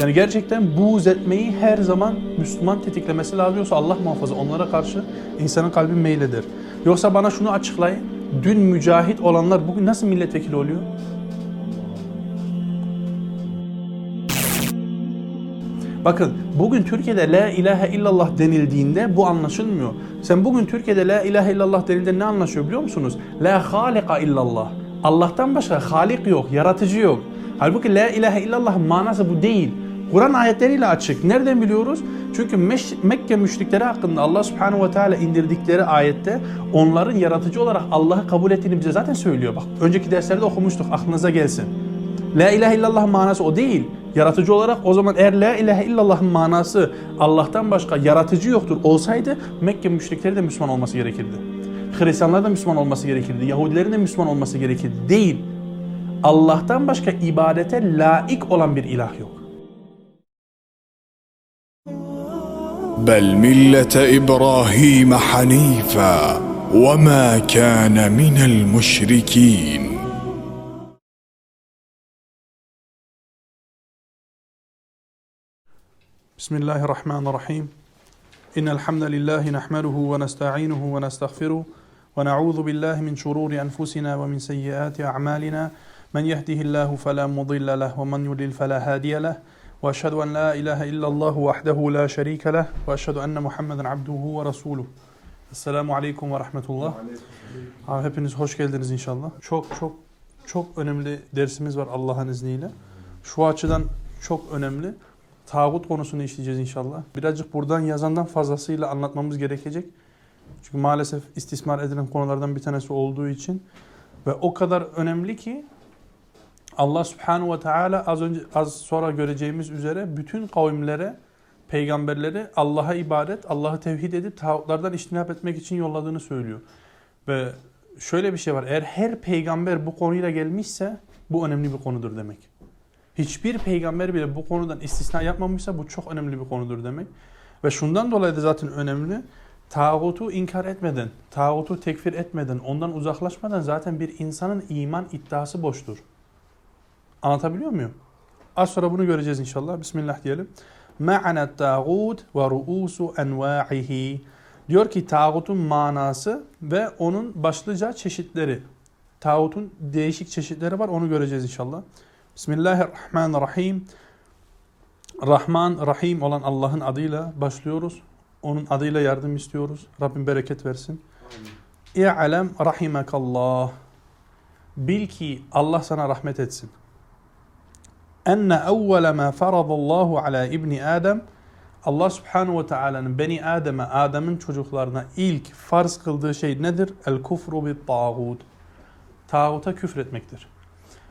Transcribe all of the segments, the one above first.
Yani gerçekten buğz etmeyi her zaman Müslüman tetiklemesi lazım. Yoksa Allah muhafaza onlara karşı insanın kalbi meyleder. Yoksa bana şunu açıklayın. Dün mücahit olanlar bugün nasıl milletvekili oluyor? Bakın bugün Türkiye'de la ilahe illallah denildiğinde bu anlaşılmıyor. Sen bugün Türkiye'de la ilahe illallah denildiğinde ne anlaşıyor biliyor musunuz? La halika illallah. Allah'tan başka halik yok, yaratıcı yok. Halbuki la ilahe illallah manası bu değil. Kur'an ayetleriyle açık. Nereden biliyoruz? Çünkü Mekke müşrikleri hakkında Allah subhanahu ve teala indirdikleri ayette onların yaratıcı olarak Allah'ı kabul ettiğini bize zaten söylüyor. Bak önceki derslerde okumuştuk aklınıza gelsin. La ilahe illallah manası o değil. Yaratıcı olarak o zaman eğer la ilahe illallah'ın manası Allah'tan başka yaratıcı yoktur olsaydı Mekke müşrikleri de Müslüman olması gerekirdi. Hristiyanlar da Müslüman olması gerekirdi. Yahudilerin de Müslüman olması gerekirdi. Değil. Allah'tan başka ibadete laik olan bir ilah yok. بل ملة إبراهيم حنيفا وما كان من المشركين. بسم الله الرحمن الرحيم. إن الحمد لله نحمده ونستعينه ونستغفره ونعوذ بالله من شرور أنفسنا ومن سيئات أعمالنا. من يهده الله فلا مضل له ومن يضلل فلا هادي له. وأشهد أن لا إله إلا الله وحده لا شريك له وأشهد أن محمدا عبده ورسوله Esselamu Aleyküm ve Rahmetullah. Abi hepiniz hoş geldiniz inşallah. Çok çok çok önemli dersimiz var Allah'ın izniyle. Şu açıdan çok önemli. Tağut konusunu işleyeceğiz inşallah. Birazcık buradan yazandan fazlasıyla anlatmamız gerekecek. Çünkü maalesef istismar edilen konulardan bir tanesi olduğu için ve o kadar önemli ki Allah Subhanahu ve Teala az önce az sonra göreceğimiz üzere bütün kavimlere, peygamberleri Allah'a ibadet, Allah'ı tevhid edip tağutlardan iştinap etmek için yolladığını söylüyor. Ve şöyle bir şey var. Eğer her peygamber bu konuyla gelmişse bu önemli bir konudur demek. Hiçbir peygamber bile bu konudan istisna yapmamışsa bu çok önemli bir konudur demek. Ve şundan dolayı da zaten önemli. Tağutu inkar etmeden, tağutu tekfir etmeden, ondan uzaklaşmadan zaten bir insanın iman iddiası boştur. Anlatabiliyor muyum? Az sonra bunu göreceğiz inşallah. Bismillah diyelim. Ma'ana tağut ve ru'usu enva'ihi. Diyor ki tağutun manası ve onun başlıca çeşitleri. Tağutun değişik çeşitleri var onu göreceğiz inşallah. Bismillahirrahmanirrahim. Rahman, Rahim olan Allah'ın adıyla başlıyoruz. Onun adıyla yardım istiyoruz. Rabbim bereket versin. İ'lem rahimekallah. Bil ki Allah sana rahmet etsin. Enne evvele ma faradallahu ala ibni Adem Allah subhanahu ve teala'nın beni Adem'e, Adem'in çocuklarına ilk farz kıldığı şey nedir? El kufru bit tağut. Tağuta küfretmektir.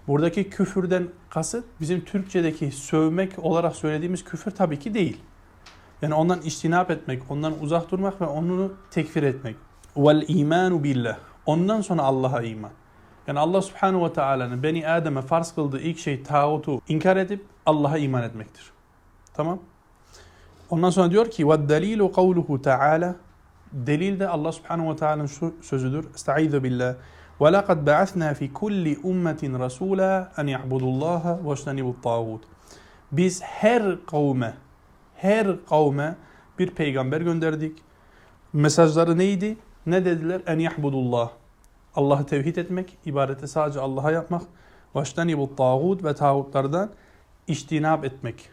Buradaki küfürden kasıt bizim Türkçedeki sövmek olarak söylediğimiz küfür tabii ki değil. Yani ondan iştinap etmek, ondan uzak durmak ve onu tekfir etmek. Vel imanu billah. Ondan sonra Allah'a iman. Yani Allah subhanahu ve teala'nın beni Adem'e farz kıldığı ilk şey tağutu inkar edip Allah'a iman etmektir. Tamam. Ondan sonra diyor ki وَالدَّلِيلُ قَوْلُهُ تَعَالَى Delil de Allah subhanahu ve teala'nın şu sözüdür. Estaizu billah. وَلَقَدْ بَعَثْنَا فِي كُلِّ أُمَّةٍ رَسُولًا أَنْ يَعْبُدُوا اللّٰهَ وَاجْتَنِبُوا الطَّاغُوتِ Biz her kavme, her kavme bir peygamber gönderdik. Mesajları neydi? Ne dediler? En yahbudullah. Allah'ı tevhid etmek, ibadeti sadece Allah'a yapmak. Vaştanibut tağut ve tağutlardan iştinab etmek.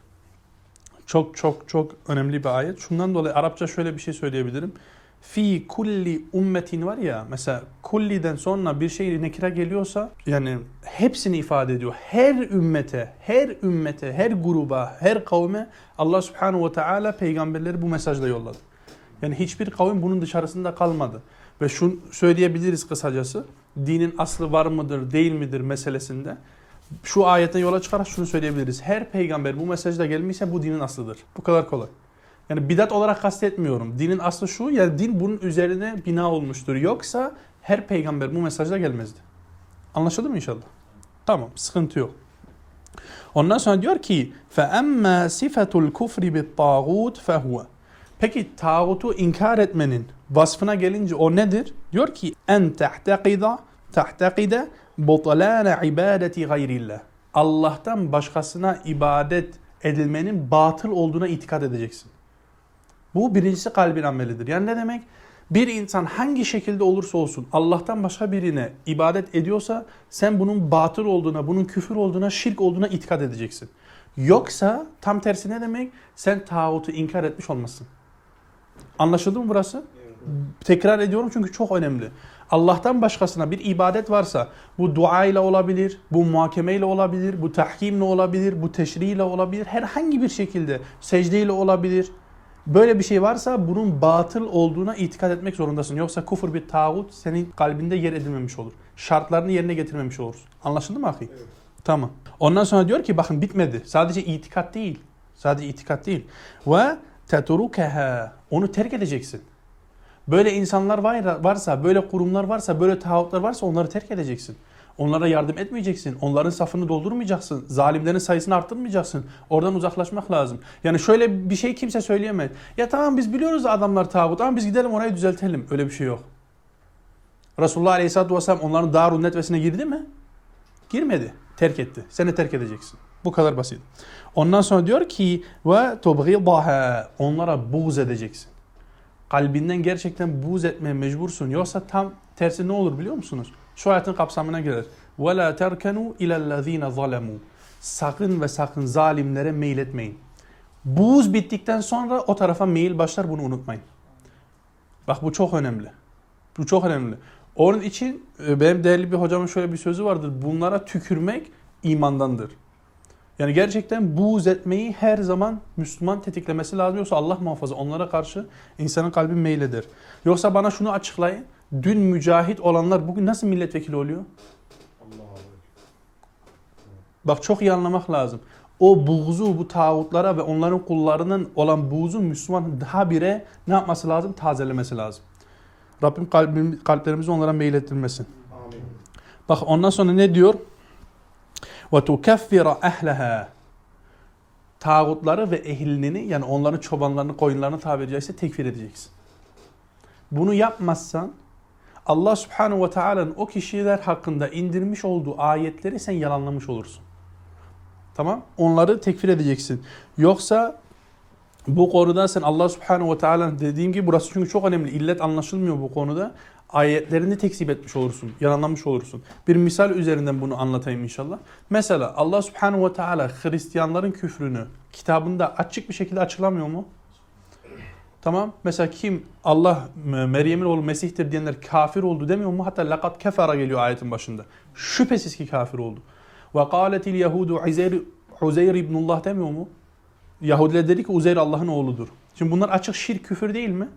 Çok çok çok önemli bir ayet. Şundan dolayı Arapça şöyle bir şey söyleyebilirim. Fi kulli ummetin var ya mesela kulliden sonra bir şey nekira geliyorsa yani hepsini ifade ediyor. Her ümmete, her ümmete, her gruba, her kavme Allah subhanahu ve teala peygamberleri bu mesajla yolladı. Yani hiçbir kavim bunun dışarısında kalmadı. Ve şunu söyleyebiliriz kısacası. Dinin aslı var mıdır, değil midir meselesinde. Şu ayetten yola çıkarak şunu söyleyebiliriz. Her peygamber bu mesajla gelmişse bu dinin aslıdır. Bu kadar kolay. Yani bidat olarak kastetmiyorum. Dinin aslı şu, yani din bunun üzerine bina olmuştur. Yoksa her peygamber bu mesajla gelmezdi. Anlaşıldı mı inşallah? Tamam, sıkıntı yok. Ondan sonra diyor ki فَأَمَّا صِفَةُ الْكُفْرِ بِالطَّاغُوتِ فَهُوَ Peki tağutu inkar etmenin vasfına gelince o nedir? Diyor ki en tahtakida tahtakide butlana ibadeti gayrillah. Allah'tan başkasına ibadet edilmenin batıl olduğuna itikad edeceksin. Bu birincisi kalbin amelidir. Yani ne demek? Bir insan hangi şekilde olursa olsun Allah'tan başka birine ibadet ediyorsa sen bunun batıl olduğuna, bunun küfür olduğuna, şirk olduğuna itikad edeceksin. Yoksa tam tersi ne demek? Sen tağutu inkar etmiş olmasın. Anlaşıldı mı burası? Tekrar ediyorum çünkü çok önemli. Allah'tan başkasına bir ibadet varsa bu dua ile olabilir, bu muhakeme ile olabilir, bu tahkimle olabilir, bu teşri ile olabilir, herhangi bir şekilde secde ile olabilir. Böyle bir şey varsa bunun batıl olduğuna itikad etmek zorundasın. Yoksa kufur bir tağut senin kalbinde yer edilmemiş olur. Şartlarını yerine getirmemiş olursun. Anlaşıldı mı ahi? Tamam. Ondan sonra diyor ki bakın bitmedi. Sadece itikat değil. Sadece itikat değil. Ve tetrukeha. Onu terk edeceksin. Böyle insanlar var, varsa, böyle kurumlar varsa, böyle tağutlar varsa onları terk edeceksin. Onlara yardım etmeyeceksin. Onların safını doldurmayacaksın. Zalimlerin sayısını arttırmayacaksın. Oradan uzaklaşmak lazım. Yani şöyle bir şey kimse söyleyemez. Ya tamam biz biliyoruz adamlar tağut ama biz gidelim orayı düzeltelim. Öyle bir şey yok. Resulullah Aleyhisselatü Vesselam onların Darun Netvesi'ne girdi mi? Girmedi. Terk etti. Seni terk edeceksin. Bu kadar basit. Ondan sonra diyor ki ve tubghidaha onlara buğz edeceksin. Kalbinden gerçekten buğz etmeye mecbursun. Yoksa tam tersi ne olur biliyor musunuz? Şu ayetin kapsamına girer. Ve la terkenu ilellezine zalemu. Sakın ve sakın zalimlere meyletmeyin. Buğz bittikten sonra o tarafa meyil başlar bunu unutmayın. Bak bu çok önemli. Bu çok önemli. Onun için e, benim değerli bir hocamın şöyle bir sözü vardır. Bunlara tükürmek imandandır. Yani gerçekten buğz etmeyi her zaman Müslüman tetiklemesi lazım. Yoksa Allah muhafaza onlara karşı insanın kalbi meyleder. Yoksa bana şunu açıklayın. Dün mücahit olanlar bugün nasıl milletvekili oluyor? Bak çok iyi anlamak lazım. O buğzu bu tağutlara ve onların kullarının olan buğzu Müslüman daha bire ne yapması lazım? Tazelemesi lazım. Rabbim kalbim, kalplerimizi onlara meylettirmesin. Amin. Bak ondan sonra ne diyor? Ve tukeffira ehleha. Tağutları ve ehlini yani onların çobanlarını, koyunlarını tabiri caizse tekfir edeceksin. Bunu yapmazsan Allah subhanahu ve teala'nın o kişiler hakkında indirmiş olduğu ayetleri sen yalanlamış olursun. Tamam? Onları tekfir edeceksin. Yoksa bu konuda sen Allah subhanahu ve teala'nın dediğim gibi burası çünkü çok önemli. İllet anlaşılmıyor bu konuda. Ayetlerini tekzip etmiş olursun. Yalanlamış olursun. Bir misal üzerinden bunu anlatayım inşallah. Mesela Allah subhanahu ve teala Hristiyanların küfrünü kitabında açık bir şekilde açıklamıyor mu? Tamam. Mesela kim Allah Meryem'in oğlu Mesih'tir diyenler kafir oldu demiyor mu? Hatta lakat kefara geliyor ayetin başında. Şüphesiz ki kafir oldu. Ve kâletil yehudu Uzeyr, ibnullah demiyor mu? Yahudiler dedi ki Uzeyr Allah'ın oğludur. Şimdi bunlar açık şirk küfür değil mi?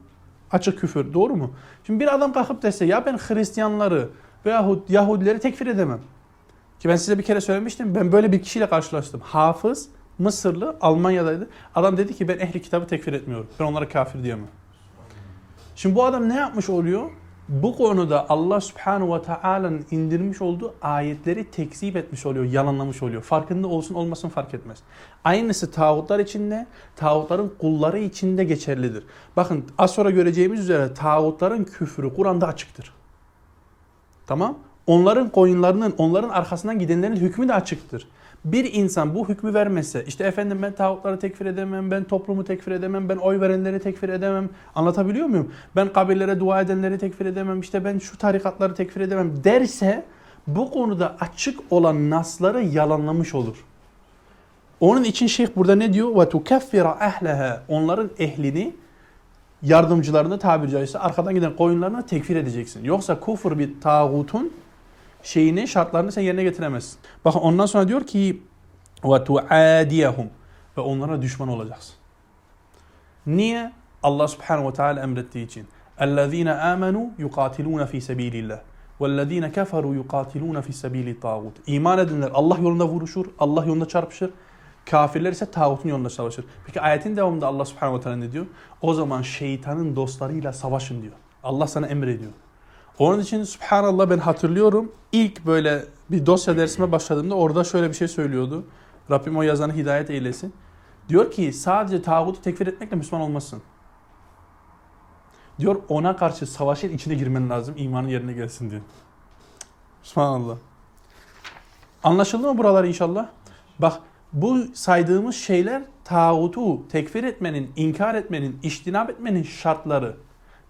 Açık küfür. Doğru mu? Şimdi bir adam kalkıp dese ya ben Hristiyanları veyahut Yahudileri tekfir edemem. Ki ben size bir kere söylemiştim. Ben böyle bir kişiyle karşılaştım. Hafız, Mısırlı, Almanya'daydı. Adam dedi ki ben ehli kitabı tekfir etmiyorum. Ben onlara kafir diyemem. Şimdi bu adam ne yapmış oluyor? Bu konuda Allah subhanahu ve teala'nın indirmiş olduğu ayetleri tekzip etmiş oluyor, yalanlamış oluyor. Farkında olsun olmasın fark etmez. Aynısı tağutlar içinde, tağutların kulları içinde geçerlidir. Bakın az sonra göreceğimiz üzere tağutların küfrü Kur'an'da açıktır. Tamam? Onların koyunlarının, onların arkasından gidenlerin hükmü de açıktır. Bir insan bu hükmü vermese, işte efendim ben tağutları tekfir edemem, ben toplumu tekfir edemem, ben oy verenleri tekfir edemem, anlatabiliyor muyum? Ben kabirlere dua edenleri tekfir edemem, işte ben şu tarikatları tekfir edemem derse bu konuda açık olan nasları yalanlamış olur. Onun için şeyh burada ne diyor? Ve tukaffira ehleha. Onların ehlini yardımcılarını tabiri caizse arkadan giden koyunlarına tekfir edeceksin. Yoksa kufur bir tağutun şeyini, şartlarını sen yerine getiremezsin. Bakın ondan sonra diyor ki ve tuadiyahum ve onlara düşman olacaksın. Niye? Allah Subhanahu ve Teala emrettiği için. اَلَّذ۪ينَ آمَنُوا يُقَاتِلُونَ ف۪ي سَب۪يلِ اللّٰهِ وَالَّذ۪ينَ كَفَرُوا يُقَاتِلُونَ ف۪ي سَب۪يلِ الطَّاغُوتِ İman edenler Allah yolunda vuruşur, Allah yolunda çarpışır. Kafirler ise tağutun yolunda savaşır. Peki ayetin devamında Allah Subhanahu ve Teala ne diyor? O zaman şeytanın dostlarıyla savaşın diyor. Allah sana emrediyor. Onun için subhanallah ben hatırlıyorum ilk böyle bir dosya dersime başladığımda orada şöyle bir şey söylüyordu. Rabbim o yazanı hidayet eylesin. Diyor ki sadece tağutu tekfir etmekle Müslüman olmasın. Diyor ona karşı savaşın içine girmen lazım imanın yerine gelsin diyor. Subhanallah. Anlaşıldı mı buralar inşallah? Bak Bu saydığımız şeyler tağutu tekfir etmenin, inkar etmenin, iştinab etmenin şartları.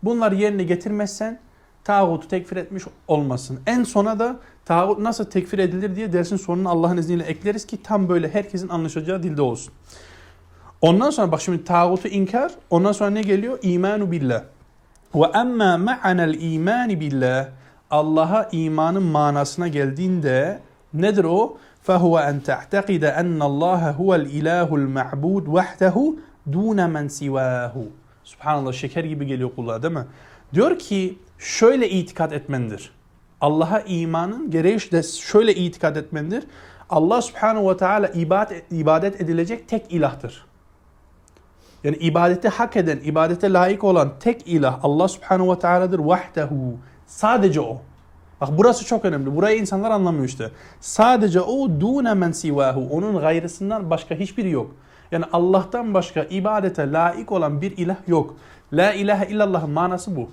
Bunları yerine getirmezsen tağutu tekfir etmiş olmasın. En sona da tağut nasıl tekfir edilir diye dersin sonuna Allah'ın izniyle ekleriz ki tam böyle herkesin anlaşacağı dilde olsun. Ondan sonra bak şimdi tağutu inkar, ondan sonra ne geliyor? İmanu billah. Ve emma ma'anel imani billah. Allah'a imanın manasına geldiğinde nedir o? فهو أن تعتقد أن الله هو الإله المعبود وحده دون من سواه. Subhanallah şeker gibi geliyor kulağa değil mi? Diyor ki şöyle itikat etmendir. Allah'a imanın gereği de şöyle itikat etmendir. Allah subhanahu ve teala ibadet, ibadet edilecek tek ilahtır. Yani ibadete hak eden, ibadete layık olan tek ilah Allah subhanahu ve teala'dır. Vahdehu. Sadece o. Bak burası çok önemli. Burayı insanlar anlamıyor işte. Sadece o dune men sivahu. Onun gayrısından başka hiçbiri yok. Yani Allah'tan başka ibadete layık olan bir ilah yok. La ilahe illallah'ın manası bu.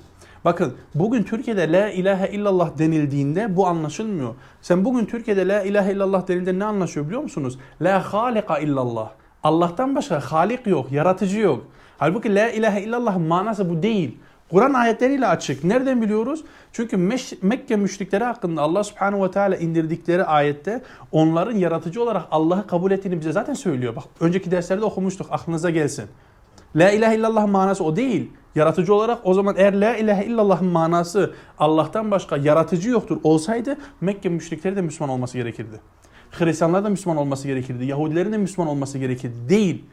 Bakın bugün Türkiye'de la ilahe illallah denildiğinde bu anlaşılmıyor. Sen bugün Türkiye'de la ilahe illallah denildiğinde ne anlaşıyor biliyor musunuz? La halika illallah. Allah'tan başka halik yok, yaratıcı yok. Halbuki la ilahe illallah manası bu değil. Kur'an ayetleriyle açık. Nereden biliyoruz? Çünkü Mekke müşrikleri hakkında Allah subhanahu ve teala indirdikleri ayette onların yaratıcı olarak Allah'ı kabul ettiğini bize zaten söylüyor. Bak önceki derslerde okumuştuk aklınıza gelsin. La ilahe illallah manası o değil. Yaratıcı olarak o zaman eğer la ilahe illallah'ın manası Allah'tan başka yaratıcı yoktur olsaydı Mekke müşrikleri de Müslüman olması gerekirdi. Hristiyanlar da Müslüman olması gerekirdi. Yahudilerin de Müslüman olması gerekirdi. Değil.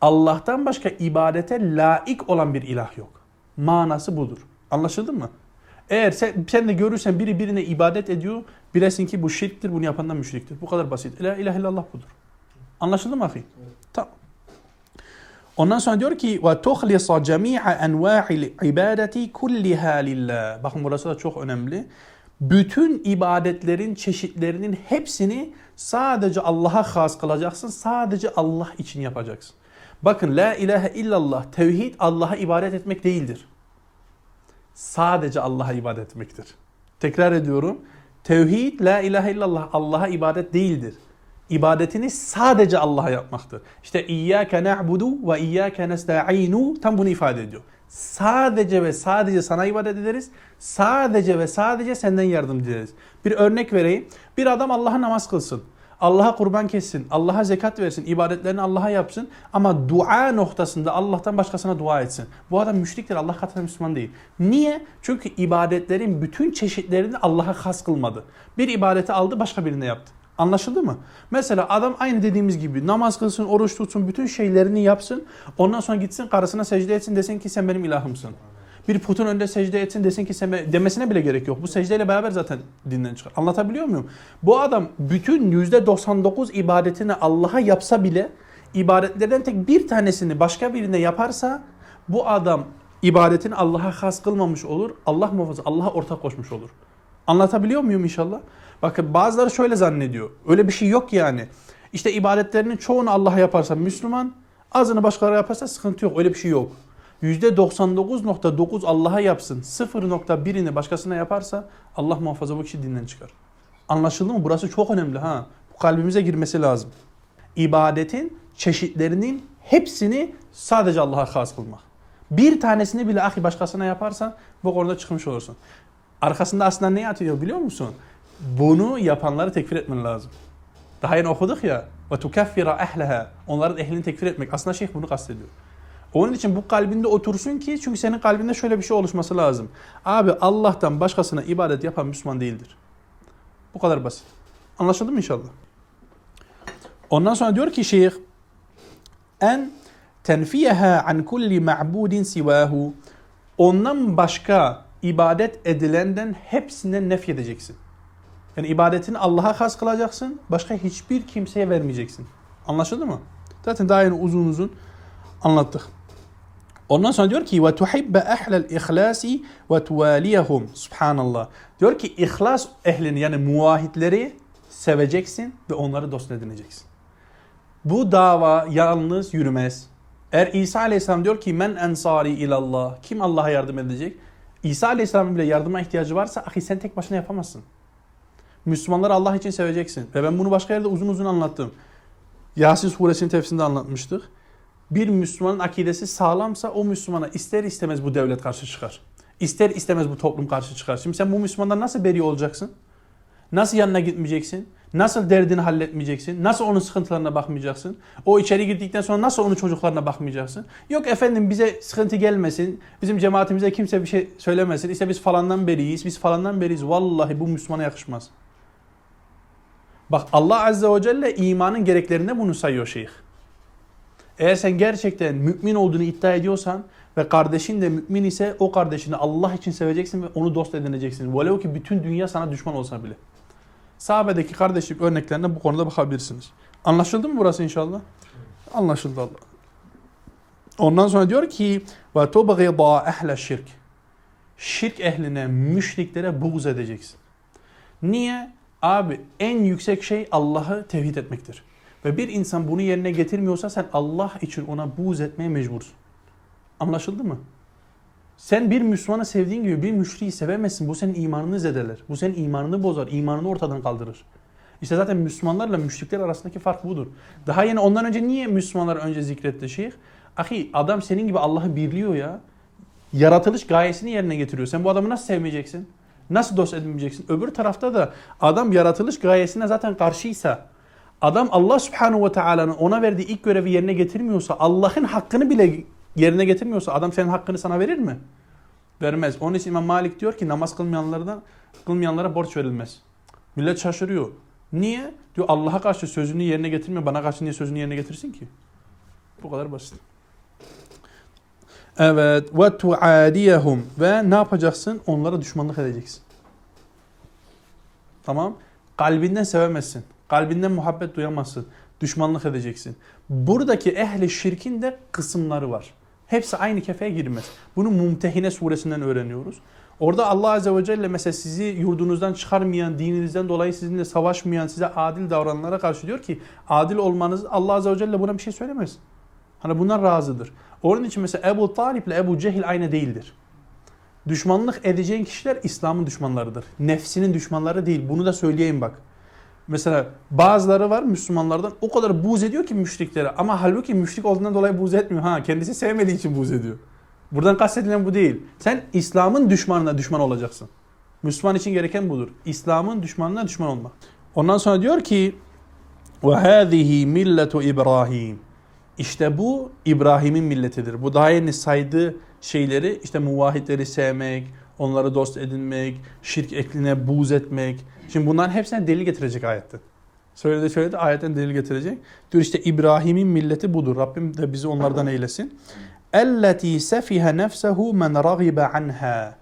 Allah'tan başka ibadete layık olan bir ilah yok. Manası budur. Anlaşıldı mı? Eğer sen, sen de görürsen biri birine ibadet ediyor, bilesin ki bu şirktir, bunu yapan da müşriktir. Bu kadar basit. La ilahe illallah budur. Anlaşıldı mı ahi? Tamam. Ondan sonra diyor ki ve tuhlisa cemi'a enva'il ibadeti kulliha lillah. Bakın burası da çok önemli. Bütün ibadetlerin çeşitlerinin hepsini sadece Allah'a has kılacaksın. Sadece Allah için yapacaksın. Bakın la ilahe illallah tevhid Allah'a ibadet etmek değildir. Sadece Allah'a ibadet etmektir. Tekrar ediyorum. Tevhid la ilahe illallah Allah'a ibadet değildir. İbadetini sadece Allah'a yapmaktır. İşte İyyâke na'budu ve İyyâke nesta'inu tam bunu ifade ediyor. Sadece ve sadece sana ibadet ederiz. Sadece ve sadece senden yardım dileriz. Bir örnek vereyim. Bir adam Allah'a namaz kılsın. Allah'a kurban kessin. Allah'a zekat versin. ibadetlerini Allah'a yapsın. Ama dua noktasında Allah'tan başkasına dua etsin. Bu adam müşriktir. Allah katında Müslüman değil. Niye? Çünkü ibadetlerin bütün çeşitlerini Allah'a has kılmadı. Bir ibadeti aldı başka birine yaptı. Anlaşıldı mı? Mesela adam aynı dediğimiz gibi namaz kılsın, oruç tutsun, bütün şeylerini yapsın. Ondan sonra gitsin karısına secde etsin desin ki sen benim ilahımsın. Bir putun önünde secde etsin desin ki sen demesine bile gerek yok. Bu secdeyle beraber zaten dinden çıkar. Anlatabiliyor muyum? Bu adam bütün %99 ibadetini Allah'a yapsa bile ibadetlerden tek bir tanesini başka birine yaparsa bu adam ibadetini Allah'a has kılmamış olur. Allah muhafaza Allah'a ortak koşmuş olur. Anlatabiliyor muyum inşallah? Bakın bazıları şöyle zannediyor. Öyle bir şey yok yani. İşte ibadetlerinin çoğunu Allah'a yaparsa Müslüman, azını başkaları yaparsa sıkıntı yok. Öyle bir şey yok. %99.9 Allah'a yapsın. 0.1'ini başkasına yaparsa Allah muhafaza bu kişi dinden çıkar. Anlaşıldı mı? Burası çok önemli ha. Bu kalbimize girmesi lazım. İbadetin çeşitlerinin hepsini sadece Allah'a has kılmak. Bir tanesini bile ahi başkasına yaparsan bu konuda çıkmış olursun. Arkasında aslında ne yatıyor biliyor musun? Bunu yapanları tekfir etmen lazım. Daha yeni okuduk ya. Ve tukaffira ehleha. Onların ehlini tekfir etmek. Aslında şeyh bunu kastediyor. Onun için bu kalbinde otursun ki çünkü senin kalbinde şöyle bir şey oluşması lazım. Abi Allah'tan başkasına ibadet yapan Müslüman değildir. Bu kadar basit. Anlaşıldı mı inşallah? Ondan sonra diyor ki şeyh en tenfiyeha an kulli ma'budin sivahu ondan başka ibadet edilenden hepsinden nef edeceksin. Yani ibadetini Allah'a has kılacaksın. Başka hiçbir kimseye vermeyeceksin. Anlaşıldı mı? Zaten daha yeni uzun uzun anlattık. Ondan sonra diyor ki ve tuhibbe ehlel ihlasi ve tuvaliyahum. Subhanallah. Diyor ki ihlas ehlini yani muvahitleri seveceksin ve onları dost edineceksin. Bu dava yalnız yürümez. Eğer İsa Aleyhisselam diyor ki men ensari ilallah. Kim Allah'a yardım edecek? İsa Aleyhisselam'ın bile yardıma ihtiyacı varsa ahi sen tek başına yapamazsın. Müslümanları Allah için seveceksin. Ve ben bunu başka yerde uzun uzun anlattım. Yasin suresinin tefsirinde anlatmıştık. Bir Müslümanın akidesi sağlamsa o Müslümana ister istemez bu devlet karşı çıkar. İster istemez bu toplum karşı çıkar. Şimdi sen bu Müslümandan nasıl beri olacaksın? Nasıl yanına gitmeyeceksin? Nasıl derdini halletmeyeceksin? Nasıl onun sıkıntılarına bakmayacaksın? O içeri girdikten sonra nasıl onun çocuklarına bakmayacaksın? Yok efendim bize sıkıntı gelmesin. Bizim cemaatimize kimse bir şey söylemesin. İşte biz falandan beriyiz. Biz falandan beriyiz. Vallahi bu Müslümana yakışmaz. Bak Allah Azze ve Celle imanın gereklerinde bunu sayıyor şeyh. Eğer sen gerçekten mümin olduğunu iddia ediyorsan ve kardeşin de mümin ise o kardeşini Allah için seveceksin ve onu dost edineceksin. Velev ki bütün dünya sana düşman olsa bile. Sahabedeki kardeşlik örneklerine bu konuda bakabilirsiniz. Anlaşıldı mı burası inşallah? Anlaşıldı Allah. Ondan sonra diyor ki ve tubghida ehle şirk. Şirk ehline, müşriklere buğz edeceksin. Niye? Abi en yüksek şey Allah'ı tevhid etmektir. Ve bir insan bunu yerine getirmiyorsa sen Allah için ona buğz etmeye mecbursun. Anlaşıldı mı? Sen bir Müslümanı sevdiğin gibi bir müşriyi sevemezsin. Bu senin imanını zedeler. Bu senin imanını bozar. imanını ortadan kaldırır. İşte zaten Müslümanlarla müşrikler arasındaki fark budur. Daha yeni ondan önce niye Müslümanlar önce zikretti şeyh? Ahi adam senin gibi Allah'ı birliyor ya. Yaratılış gayesini yerine getiriyor. Sen bu adamı nasıl sevmeyeceksin? Nasıl dost edinmeyeceksin? Öbür tarafta da adam yaratılış gayesine zaten karşıysa, adam Allah subhanahu ve teala'nın ona verdiği ilk görevi yerine getirmiyorsa, Allah'ın hakkını bile yerine getirmiyorsa adam senin hakkını sana verir mi? Vermez. Onun için İmam Malik diyor ki namaz kılmayanlardan kılmayanlara borç verilmez. Millet şaşırıyor. Niye? Diyor Allah'a karşı sözünü yerine getirmiyor. Bana karşı niye sözünü yerine getirsin ki? Bu kadar basit. Evet. Ve tuadiyehum ve ne yapacaksın? Onlara düşmanlık edeceksin. Tamam. Kalbinden sevemezsin. Kalbinden muhabbet duyamazsın. Düşmanlık edeceksin. Buradaki ehli şirkin de kısımları var. Hepsi aynı kefeye girmez. Bunu Mumtehine suresinden öğreniyoruz. Orada Allah Azze ve Celle mesela sizi yurdunuzdan çıkarmayan, dininizden dolayı sizinle savaşmayan, size adil davrananlara karşı diyor ki adil olmanız Allah Azze ve Celle buna bir şey söylemez. Hani bunlar razıdır. Onun için mesela Ebu Talip ile Ebu Cehil aynı değildir. Düşmanlık edeceğin kişiler İslam'ın düşmanlarıdır. Nefsinin düşmanları değil. Bunu da söyleyeyim bak. Mesela bazıları var Müslümanlardan o kadar buğz ediyor ki müşriklere ama halbuki müşrik olduğundan dolayı buğz etmiyor. Ha kendisi sevmediği için buğz ediyor. Buradan kastedilen bu değil. Sen İslam'ın düşmanına düşman olacaksın. Müslüman için gereken budur. İslam'ın düşmanına düşman olmak. Ondan sonra diyor ki hâzihi milletu İbrahim. İşte bu İbrahim'in milletidir. Bu daha yeni saydığı şeyleri işte muvahhidleri sevmek, onları dost edinmek, şirk ekline buğz etmek. Şimdi bunların hepsine delil getirecek ayetten. Söyledi söyledi ayetten delil getirecek. Diyor işte İbrahim'in milleti budur. Rabbim de bizi onlardan eylesin. Elleti sefiha nefsehu men ragibe anha.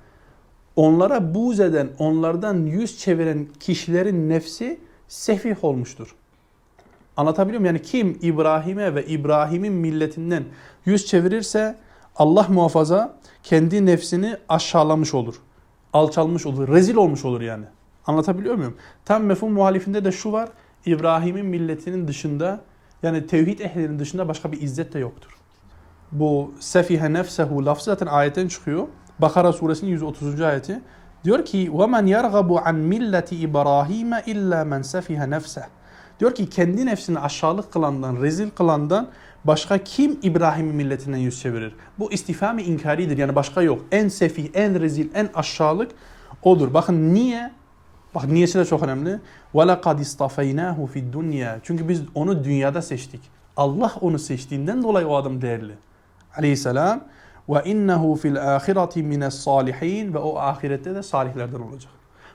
Onlara buğz eden, onlardan yüz çeviren kişilerin nefsi sefih olmuştur. Anlatabiliyor muyum? Yani kim İbrahim'e ve İbrahim'in milletinden yüz çevirirse Allah muhafaza kendi nefsini aşağılamış olur. Alçalmış olur. Rezil olmuş olur yani. Anlatabiliyor muyum? Tam mefhum muhalifinde de şu var. İbrahim'in milletinin dışında yani tevhid ehlinin dışında başka bir izzet de yoktur. Bu sefihe nefsehu lafzı zaten ayetten çıkıyor. Bakara suresinin 130. ayeti. Diyor ki وَمَنْ يَرْغَبُ عَنْ مِلَّةِ إِبْرَاهِيمَ إِلَّا مَنْ سَفِهَ نَفْسَهُ Diyor ki kendi nefsini aşağılık kılandan, rezil kılandan başka kim İbrahim'in milletinden yüz çevirir? Bu istifami inkaridir yani başka yok. En sefih, en rezil, en aşağılık odur. Bakın niye? Bak niyesi de çok önemli. وَلَقَدْ اِسْتَفَيْنَاهُ فِي الدُّنْيَا Çünkü biz onu dünyada seçtik. Allah onu seçtiğinden dolayı o adam değerli. Aleyhisselam. وَاِنَّهُ فِي الْآخِرَةِ مِنَ الصَّالِحِينَ Ve o ahirette de salihlerden olacak.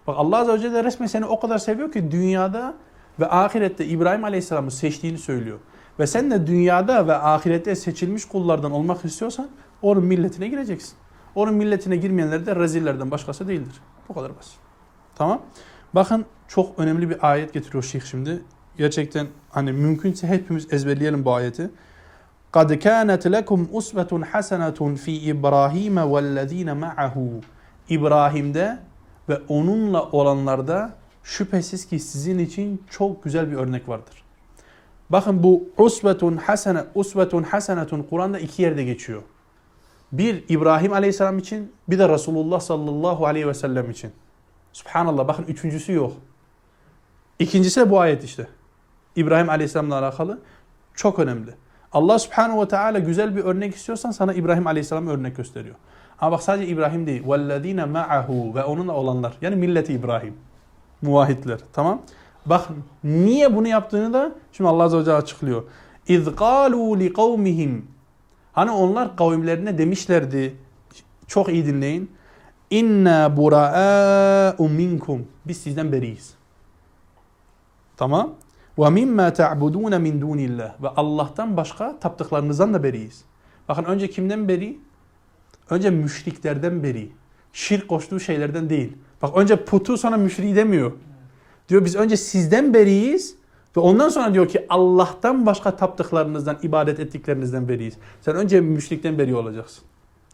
Bak Allah Azze ve Celle resmen seni o kadar seviyor ki dünyada ve ahirette İbrahim Aleyhisselam'ı seçtiğini söylüyor. Ve sen de dünyada ve ahirette seçilmiş kullardan olmak istiyorsan onun milletine gireceksin. Onun milletine girmeyenler de rezillerden başkası değildir. Bu kadar basit. Tamam. Bakın çok önemli bir ayet getiriyor Şeyh şimdi. Gerçekten hani mümkünse hepimiz ezberleyelim bu ayeti. قَدْ كَانَتْ لَكُمْ أُسْوَةٌ حَسَنَةٌ فِي إِبْرَاهِيمَ وَالَّذ۪ينَ مَعَهُ İbrahim'de ve onunla olanlarda şüphesiz ki sizin için çok güzel bir örnek vardır. Bakın bu usvetun hasene, usvetun hasenetun Kur'an'da iki yerde geçiyor. Bir İbrahim Aleyhisselam için, bir de Resulullah sallallahu aleyhi ve sellem için. Subhanallah bakın üçüncüsü yok. İkincisi de bu ayet işte. İbrahim Aleyhisselam'la alakalı. Çok önemli. Allah subhanahu ve teala güzel bir örnek istiyorsan sana İbrahim aleyhisselam örnek gösteriyor. Ama bak sadece İbrahim değil. وَالَّذ۪ينَ مَعَهُ Ve onunla olanlar. Yani milleti İbrahim. Muvahitler. Tamam. Bak niye bunu yaptığını da şimdi Allah Azze ve Celle açıklıyor. اِذْ قَالُوا لِقَوْمِهِمْ Hani onlar kavimlerine demişlerdi. Çok iyi dinleyin. İnna buraa'u minkum. Biz sizden beriyiz. Tamam. Ve mimma ta'budun min dunillah. Ve Allah'tan başka taptıklarınızdan da beriyiz. Bakın önce kimden beri? Önce müşriklerden beri. Şirk koştuğu şeylerden değil. Bak önce putu sonra müşriği demiyor. Diyor biz önce sizden beriyiz. Ve ondan sonra diyor ki Allah'tan başka taptıklarınızdan, ibadet ettiklerinizden beriyiz. Sen önce müşrikten beri olacaksın.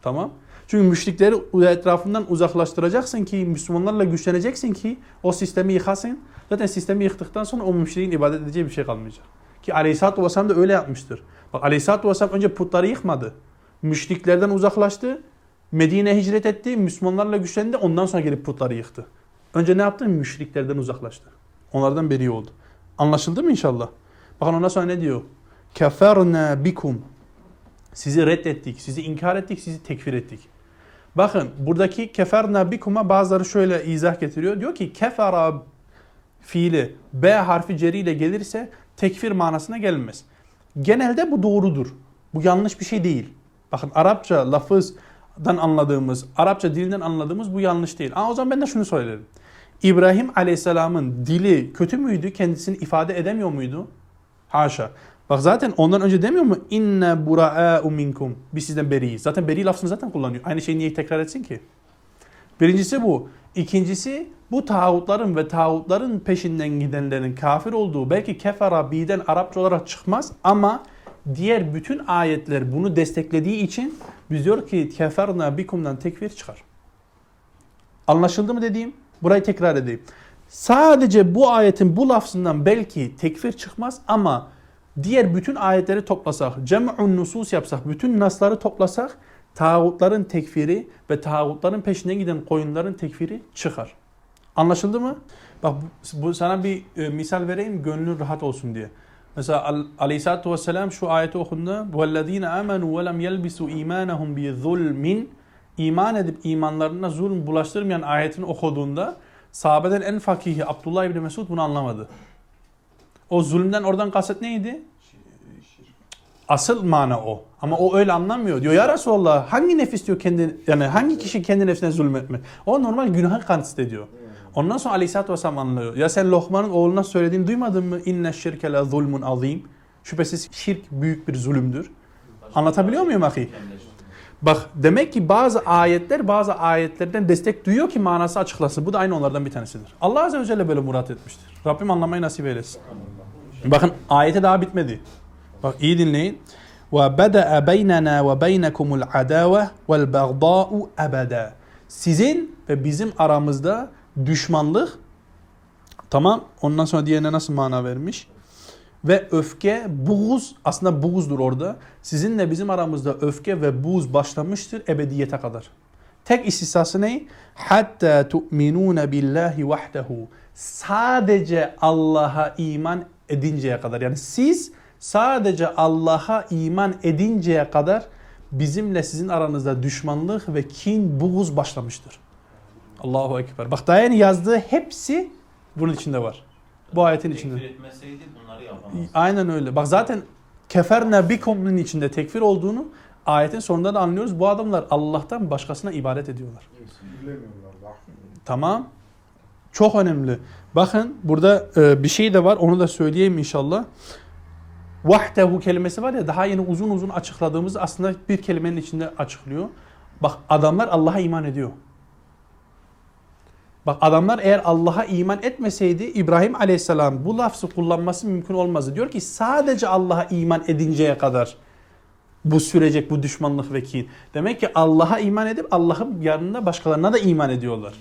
Tamam. Çünkü müşrikleri etrafından uzaklaştıracaksın ki Müslümanlarla güçleneceksin ki o sistemi yıkasın. Zaten sistemi yıktıktan sonra o müşriğin ibadet edeceği bir şey kalmayacak. Ki Aleyhisselatü Vesselam da öyle yapmıştır. Bak Aleyhisselatü Vesselam önce putları yıkmadı. Müşriklerden uzaklaştı. Medine'ye hicret etti. Müslümanlarla güçlendi. Ondan sonra gelip putları yıktı. Önce ne yaptı? Müşriklerden uzaklaştı. Onlardan beri oldu. Anlaşıldı mı inşallah? Bakın ondan sonra ne diyor? Keferna bikum. Sizi reddettik, sizi inkar ettik, sizi tekfir ettik. Bakın buradaki keferna bikum'a bazıları şöyle izah getiriyor. Diyor ki kefera fiili B harfi ceriyle gelirse tekfir manasına gelmez. Genelde bu doğrudur. Bu yanlış bir şey değil. Bakın Arapça lafızdan anladığımız, Arapça dilinden anladığımız bu yanlış değil. Ama o zaman ben de şunu söylerim. İbrahim Aleyhisselam'ın dili kötü müydü? Kendisini ifade edemiyor muydu? Haşa. Bak zaten ondan önce demiyor mu? İnne bura'a'u minkum. Biz sizden beriyiz. Zaten beri lafzını zaten kullanıyor. Aynı şeyi niye tekrar etsin ki? Birincisi bu. İkincisi bu tağutların ve tağutların peşinden gidenlerin kafir olduğu belki kefara biden Arapça olarak çıkmaz ama diğer bütün ayetler bunu desteklediği için biz diyor ki keferna bikumdan tekfir çıkar. Anlaşıldı mı dediğim? Burayı tekrar edeyim. Sadece bu ayetin bu lafzından belki tekfir çıkmaz ama diğer bütün ayetleri toplasak, cem'un nusus yapsak, bütün nasları toplasak tağutların tekfiri ve tağutların peşinden giden koyunların tekfiri çıkar. Anlaşıldı mı? Bak bu, bu sana bir e, misal vereyim gönlün rahat olsun diye. Mesela Al- Aleyhisselatü Vesselam şu ayeti okundu. وَالَّذ۪ينَ آمَنُوا وَلَمْ يَلْبِسُوا اِيمَانَهُمْ بِظُلْمٍ İman edip imanlarına zulm bulaştırmayan ayetini okuduğunda sahabeden en fakihi Abdullah İbni Mesud bunu anlamadı. O zulümden oradan kasıt neydi? Asıl mana o. Ama o öyle anlamıyor. Diyor ya Resulallah hangi nefis diyor kendi yani hangi kişi kendi nefsine zulmetme? O normal günahı kastediyor. Ondan sonra Aleyhisselatü Vesselam anlıyor. Ya sen Lokman'ın oğluna söylediğini duymadın mı? İnne şirke la zulmun azim. Şüphesiz şirk büyük bir zulümdür. Anlatabiliyor muyum ahi? Bak demek ki bazı ayetler bazı ayetlerden destek duyuyor ki manası açıklasın. Bu da aynı onlardan bir tanesidir. Allah Azze ve Celle böyle murat etmiştir. Rabbim anlamayı nasip eylesin. Bakın ayete daha bitmedi. Bak iyi dinleyin. وَبَدَأَ بَيْنَنَا وَبَيْنَكُمُ الْعَدَاوَةِ وَالْبَغْضَاءُ أَبَدًا Sizin ve bizim aramızda düşmanlık tamam ondan sonra diğerine nasıl mana vermiş? Ve öfke, buğuz aslında buğuzdur orada. Sizinle bizim aramızda öfke ve buğuz başlamıştır ebediyete kadar. Tek istisnası ne? Hatta tu'minun billahi vahdehu. Sadece Allah'a iman edinceye kadar. Yani siz sadece Allah'a iman edinceye kadar bizimle sizin aranızda düşmanlık ve kin, buğuz başlamıştır. Allahu Ekber. Bak daha yeni yazdığı hepsi bunun içinde var. Bu ayetin içinde. Tekfir etmeseydi bunları yapamaz. Aynen öyle. Bak zaten keferne bikum'un içinde tekfir olduğunu ayetin sonunda da anlıyoruz. Bu adamlar Allah'tan başkasına ibadet ediyorlar. Tamam. Çok önemli. Bakın burada e, bir şey de var. Onu da söyleyeyim inşallah. Vahdehu kelimesi var ya daha yeni uzun uzun açıkladığımız aslında bir kelimenin içinde açıklıyor. Bak adamlar Allah'a iman ediyor. Bak adamlar eğer Allah'a iman etmeseydi İbrahim Aleyhisselam bu lafzı kullanması mümkün olmazdı. Diyor ki sadece Allah'a iman edinceye kadar bu sürecek bu düşmanlık ve kin. Demek ki Allah'a iman edip Allah'ın yanında başkalarına da iman ediyorlar.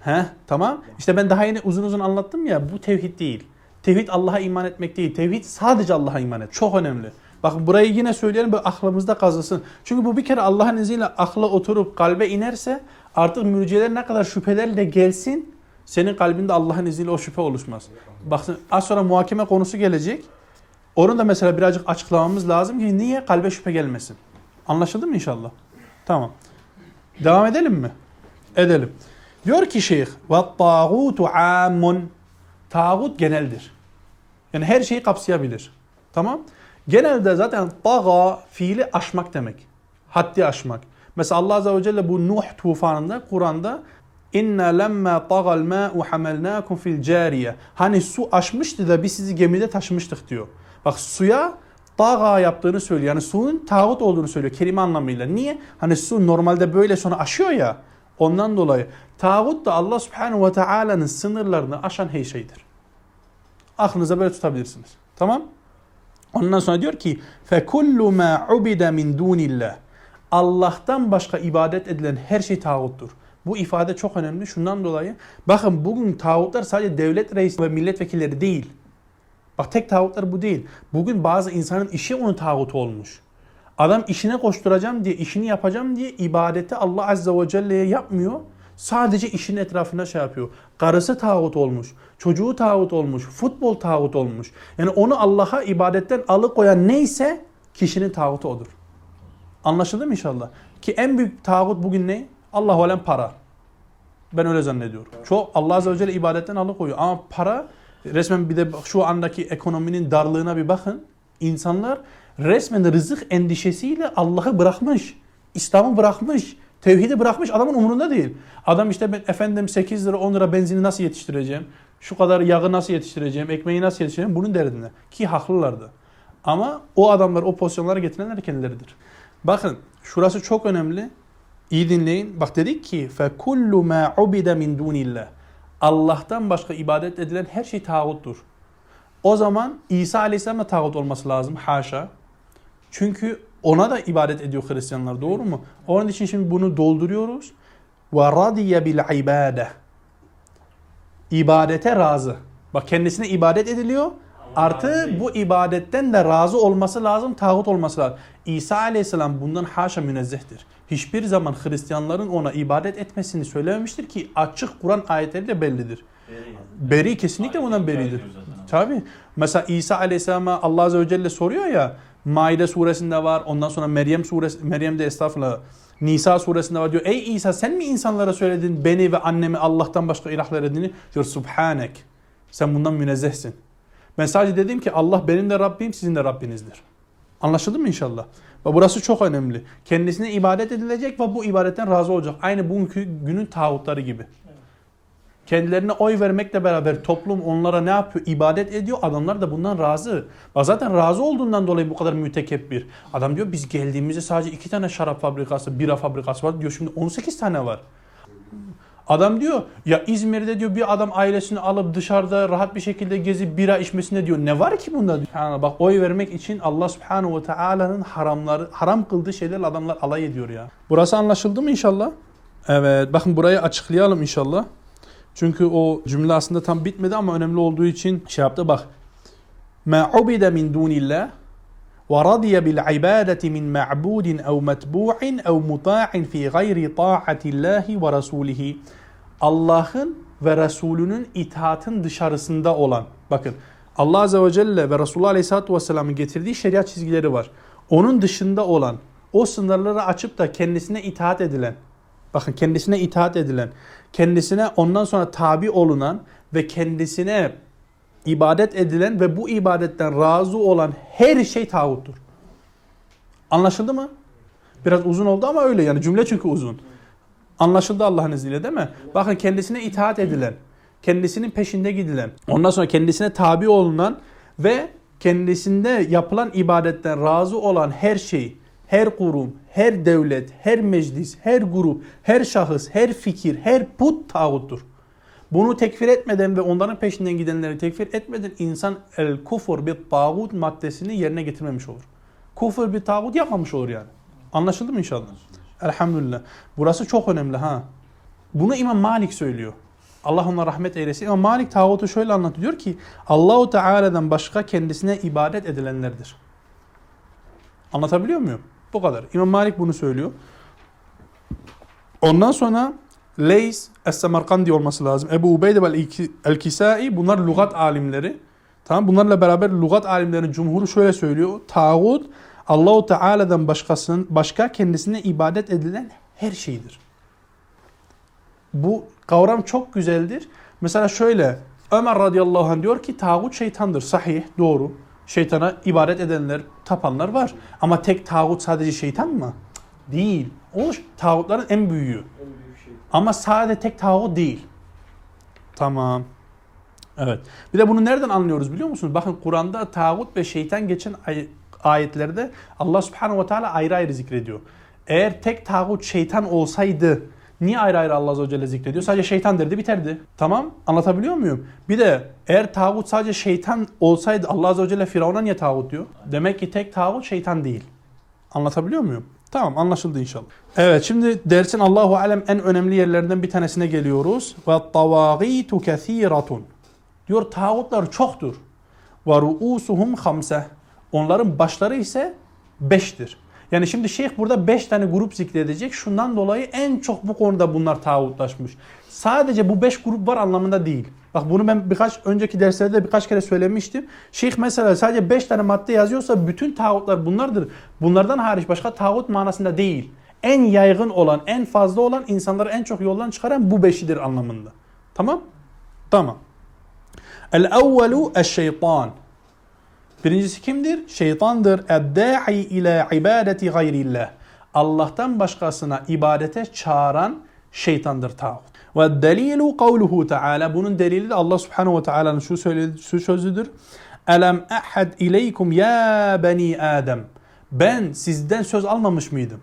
He, tamam. İşte ben daha yeni uzun uzun anlattım ya bu tevhid değil. Tevhid Allah'a iman etmek değil. Tevhid sadece Allah'a iman et. Çok önemli. Bakın burayı yine söyleyelim böyle aklımızda kazısın. Çünkü bu bir kere Allah'ın izniyle akla oturup kalbe inerse artık mürciyeler ne kadar şüphelerle gelsin senin kalbinde Allah'ın izniyle o şüphe oluşmaz. Bakın az sonra muhakeme konusu gelecek. Onu da mesela birazcık açıklamamız lazım ki niye kalbe şüphe gelmesin. Anlaşıldı mı inşallah? Tamam. Devam edelim mi? Edelim. Diyor ki şeyh ve tağutu amun tağut geneldir. Yani her şeyi kapsayabilir. Tamam? Genelde zaten taga fiili aşmak demek. Haddi aşmak. Mesela Allah Azze ve Celle bu Nuh tufanında Kur'an'da İnna lemma tagal ma'u hamelnakum fil cariye. Hani su aşmıştı da biz sizi gemide taşımıştık diyor. Bak suya taga yaptığını söylüyor. Yani suyun tağut olduğunu söylüyor kelime anlamıyla. Niye? Hani su normalde böyle sonra aşıyor ya. Ondan dolayı tağut da Allah Subhanahu ve Taala'nın sınırlarını aşan her şeydir. Aklınıza böyle tutabilirsiniz. Tamam? Ondan sonra diyor ki فَكُلُّ مَا عُبِدَ مِنْ دُونِ اللّٰهِ Allah'tan başka ibadet edilen her şey tağuttur. Bu ifade çok önemli. Şundan dolayı bakın bugün tağutlar sadece devlet reisi ve milletvekilleri değil. Bak tek tağutlar bu değil. Bugün bazı insanın işi onun tağutu olmuş. Adam işine koşturacağım diye, işini yapacağım diye ibadeti Allah Azze ve Celle'ye yapmıyor. Sadece işin etrafında şey yapıyor. Karısı tağut olmuş, çocuğu tağut olmuş, futbol tağut olmuş. Yani onu Allah'a ibadetten alıkoyan neyse kişinin tağutu odur. Anlaşıldı mı inşallah? Ki en büyük tağut bugün ne? Allah alem para. Ben öyle zannediyorum. Çok Allah Azze ve Celle ibadetten alıkoyuyor. Ama para resmen bir de şu andaki ekonominin darlığına bir bakın. İnsanlar resmen rızık endişesiyle Allah'ı bırakmış. İslam'ı bırakmış. Tevhidi bırakmış. Adamın umurunda değil. Adam işte ben efendim 8 lira 10 lira benzini nasıl yetiştireceğim? Şu kadar yağı nasıl yetiştireceğim? Ekmeği nasıl yetiştireceğim? Bunun derdinde. Ki haklılardı. Ama o adamlar o pozisyonlara getirenler kendileridir. Bakın şurası çok önemli. İyi dinleyin. Bak dedik ki فَكُلُّ مَا عُبِدَ مِنْ دُونِ اللّٰهِ Allah'tan başka ibadet edilen her şey tağuttur. O zaman İsa Aleyhisselam da tağut olması lazım. Haşa. Çünkü ona da ibadet ediyor Hristiyanlar doğru mu? Onun için şimdi bunu dolduruyoruz. Ve radiye bil ibade. İbadete razı. Bak kendisine ibadet ediliyor. Artı bu ibadetten de razı olması lazım, tağut olması lazım. İsa aleyhisselam bundan haşa münezzehtir. Hiçbir zaman Hristiyanların ona ibadet etmesini söylememiştir ki açık Kur'an ayetleri de bellidir. Beri, beri kesinlikle bundan beridir. Tabi. Mesela İsa aleyhisselama Allah azze ve celle soruyor ya Maide suresinde var. Ondan sonra Meryem suresi Meryem'de estağfurullah Nisa suresinde var diyor. Ey İsa sen mi insanlara söyledin beni ve annemi Allah'tan başka ilahlar edini? Diyor Subhanek. Sen bundan münezzehsin. Ben sadece dedim ki Allah benim de Rabbim sizin de Rabbinizdir. Anlaşıldı mı inşallah? Ve burası çok önemli. Kendisine ibadet edilecek ve bu ibadetten razı olacak. Aynı bugünkü günün tağutları gibi. Kendilerine oy vermekle beraber toplum onlara ne yapıyor? İbadet ediyor. Adamlar da bundan razı. Zaten razı olduğundan dolayı bu kadar mütekebbir. Adam diyor biz geldiğimizde sadece iki tane şarap fabrikası, bira fabrikası var diyor. Şimdi 18 tane var. Adam diyor ya İzmir'de diyor bir adam ailesini alıp dışarıda rahat bir şekilde gezip bira içmesine diyor. Ne var ki bunda? Yani bak oy vermek için Allah Subhanahu ve Taala'nın haramları haram kıldığı şeylerle adamlar alay ediyor ya. Burası anlaşıldı mı inşallah? Evet bakın burayı açıklayalım inşallah. Çünkü o cümle aslında tam bitmedi ama önemli olduğu için şey yaptı bak. Ma ubida min dunillah ve radiya bil ibadeti min ma'budin ev metbu'in ev muta'in fi gayri ta'atillahi ve rasulihi. Allah'ın ve Resulünün itaatın dışarısında olan. Bakın Allah Azze ve Celle ve Resulullah Aleyhisselatü Vesselam'ın getirdiği şeriat çizgileri var. Onun dışında olan, o sınırları açıp da kendisine itaat edilen, bakın kendisine itaat edilen, kendisine ondan sonra tabi olunan ve kendisine ibadet edilen ve bu ibadetten razı olan her şey tağuttur. Anlaşıldı mı? Biraz uzun oldu ama öyle yani cümle çünkü uzun. Anlaşıldı Allah'ın izniyle değil mi? Bakın kendisine itaat edilen, kendisinin peşinde gidilen, ondan sonra kendisine tabi olunan ve kendisinde yapılan ibadetten razı olan her şey, her kurum, her devlet, her meclis, her grup, her şahıs, her fikir, her put tağuttur. Bunu tekfir etmeden ve onların peşinden gidenleri tekfir etmeden insan el kufur bir tağut maddesini yerine getirmemiş olur. Kufur bir tağut yapmamış olur yani. Anlaşıldı mı inşallah? Elhamdülillah. Burası çok önemli ha. Bunu İmam Malik söylüyor. Allah ona rahmet eylesin. İmam Malik tağutu şöyle anlatıyor. Ki Allahu Teala'dan başka kendisine ibadet edilenlerdir. Anlatabiliyor muyum? Bu kadar. İmam Malik bunu söylüyor. Ondan sonra Leys Es-Semerkandi olması lazım. Ebu Ubeyde ve El-Kisai bunlar lügat alimleri. Tamam bunlarla beraber lügat alimlerinin cumhuru şöyle söylüyor. Tağut Allahu Teala'dan başkasının başka kendisine ibadet edilen her şeydir. Bu kavram çok güzeldir. Mesela şöyle Ömer radıyallahu anh diyor ki tağut şeytandır. Sahih, doğru. Şeytana ibadet edenler, tapanlar var. Ama tek tağut sadece şeytan mı? Değil. O tağutların en büyüğü. Ama sadece tek tağut değil. Tamam. Evet. Bir de bunu nereden anlıyoruz biliyor musunuz? Bakın Kur'an'da tağut ve şeytan geçen ay- ayetlerde Allah subhanahu ve teala ayrı ayrı zikrediyor. Eğer tek tağut şeytan olsaydı niye ayrı ayrı Allah azze ve celle zikrediyor? Sadece şeytan derdi biterdi. Tamam anlatabiliyor muyum? Bir de eğer tağut sadece şeytan olsaydı Allah azze ve celle Firavun'a niye tağut diyor? Demek ki tek tağut şeytan değil. Anlatabiliyor muyum? Tamam anlaşıldı inşallah. Evet şimdi dersin Allahu alem en önemli yerlerinden bir tanesine geliyoruz. Ve tavagitu kethiratun. Diyor tağutlar çoktur. Ve ruusuhum hamse. Onların başları ise beştir. Yani şimdi şeyh burada beş tane grup zikredecek. Şundan dolayı en çok bu konuda bunlar tağutlaşmış. Sadece bu beş grup var anlamında değil. Bak bunu ben birkaç önceki derslerde birkaç kere söylemiştim. Şeyh mesela sadece beş tane madde yazıyorsa bütün tağutlar bunlardır. Bunlardan hariç başka tağut manasında değil. En yaygın olan, en fazla olan insanları en çok yoldan çıkaran bu beşidir anlamında. Tamam? Tamam. El-evvelu eş-şeytan. Birincisi kimdir? Şeytandır. Eddâ'i ile ibadeti gayrillah. Allah'tan başkasına ibadete çağıran şeytandır tağut. Ve delilu kavluhu Teala. Bunun delili de Allah Subhanahu ve Teala'nın şu şu sözüdür. Elem ahad ileykum ya bani Adem. Ben sizden söz almamış mıydım?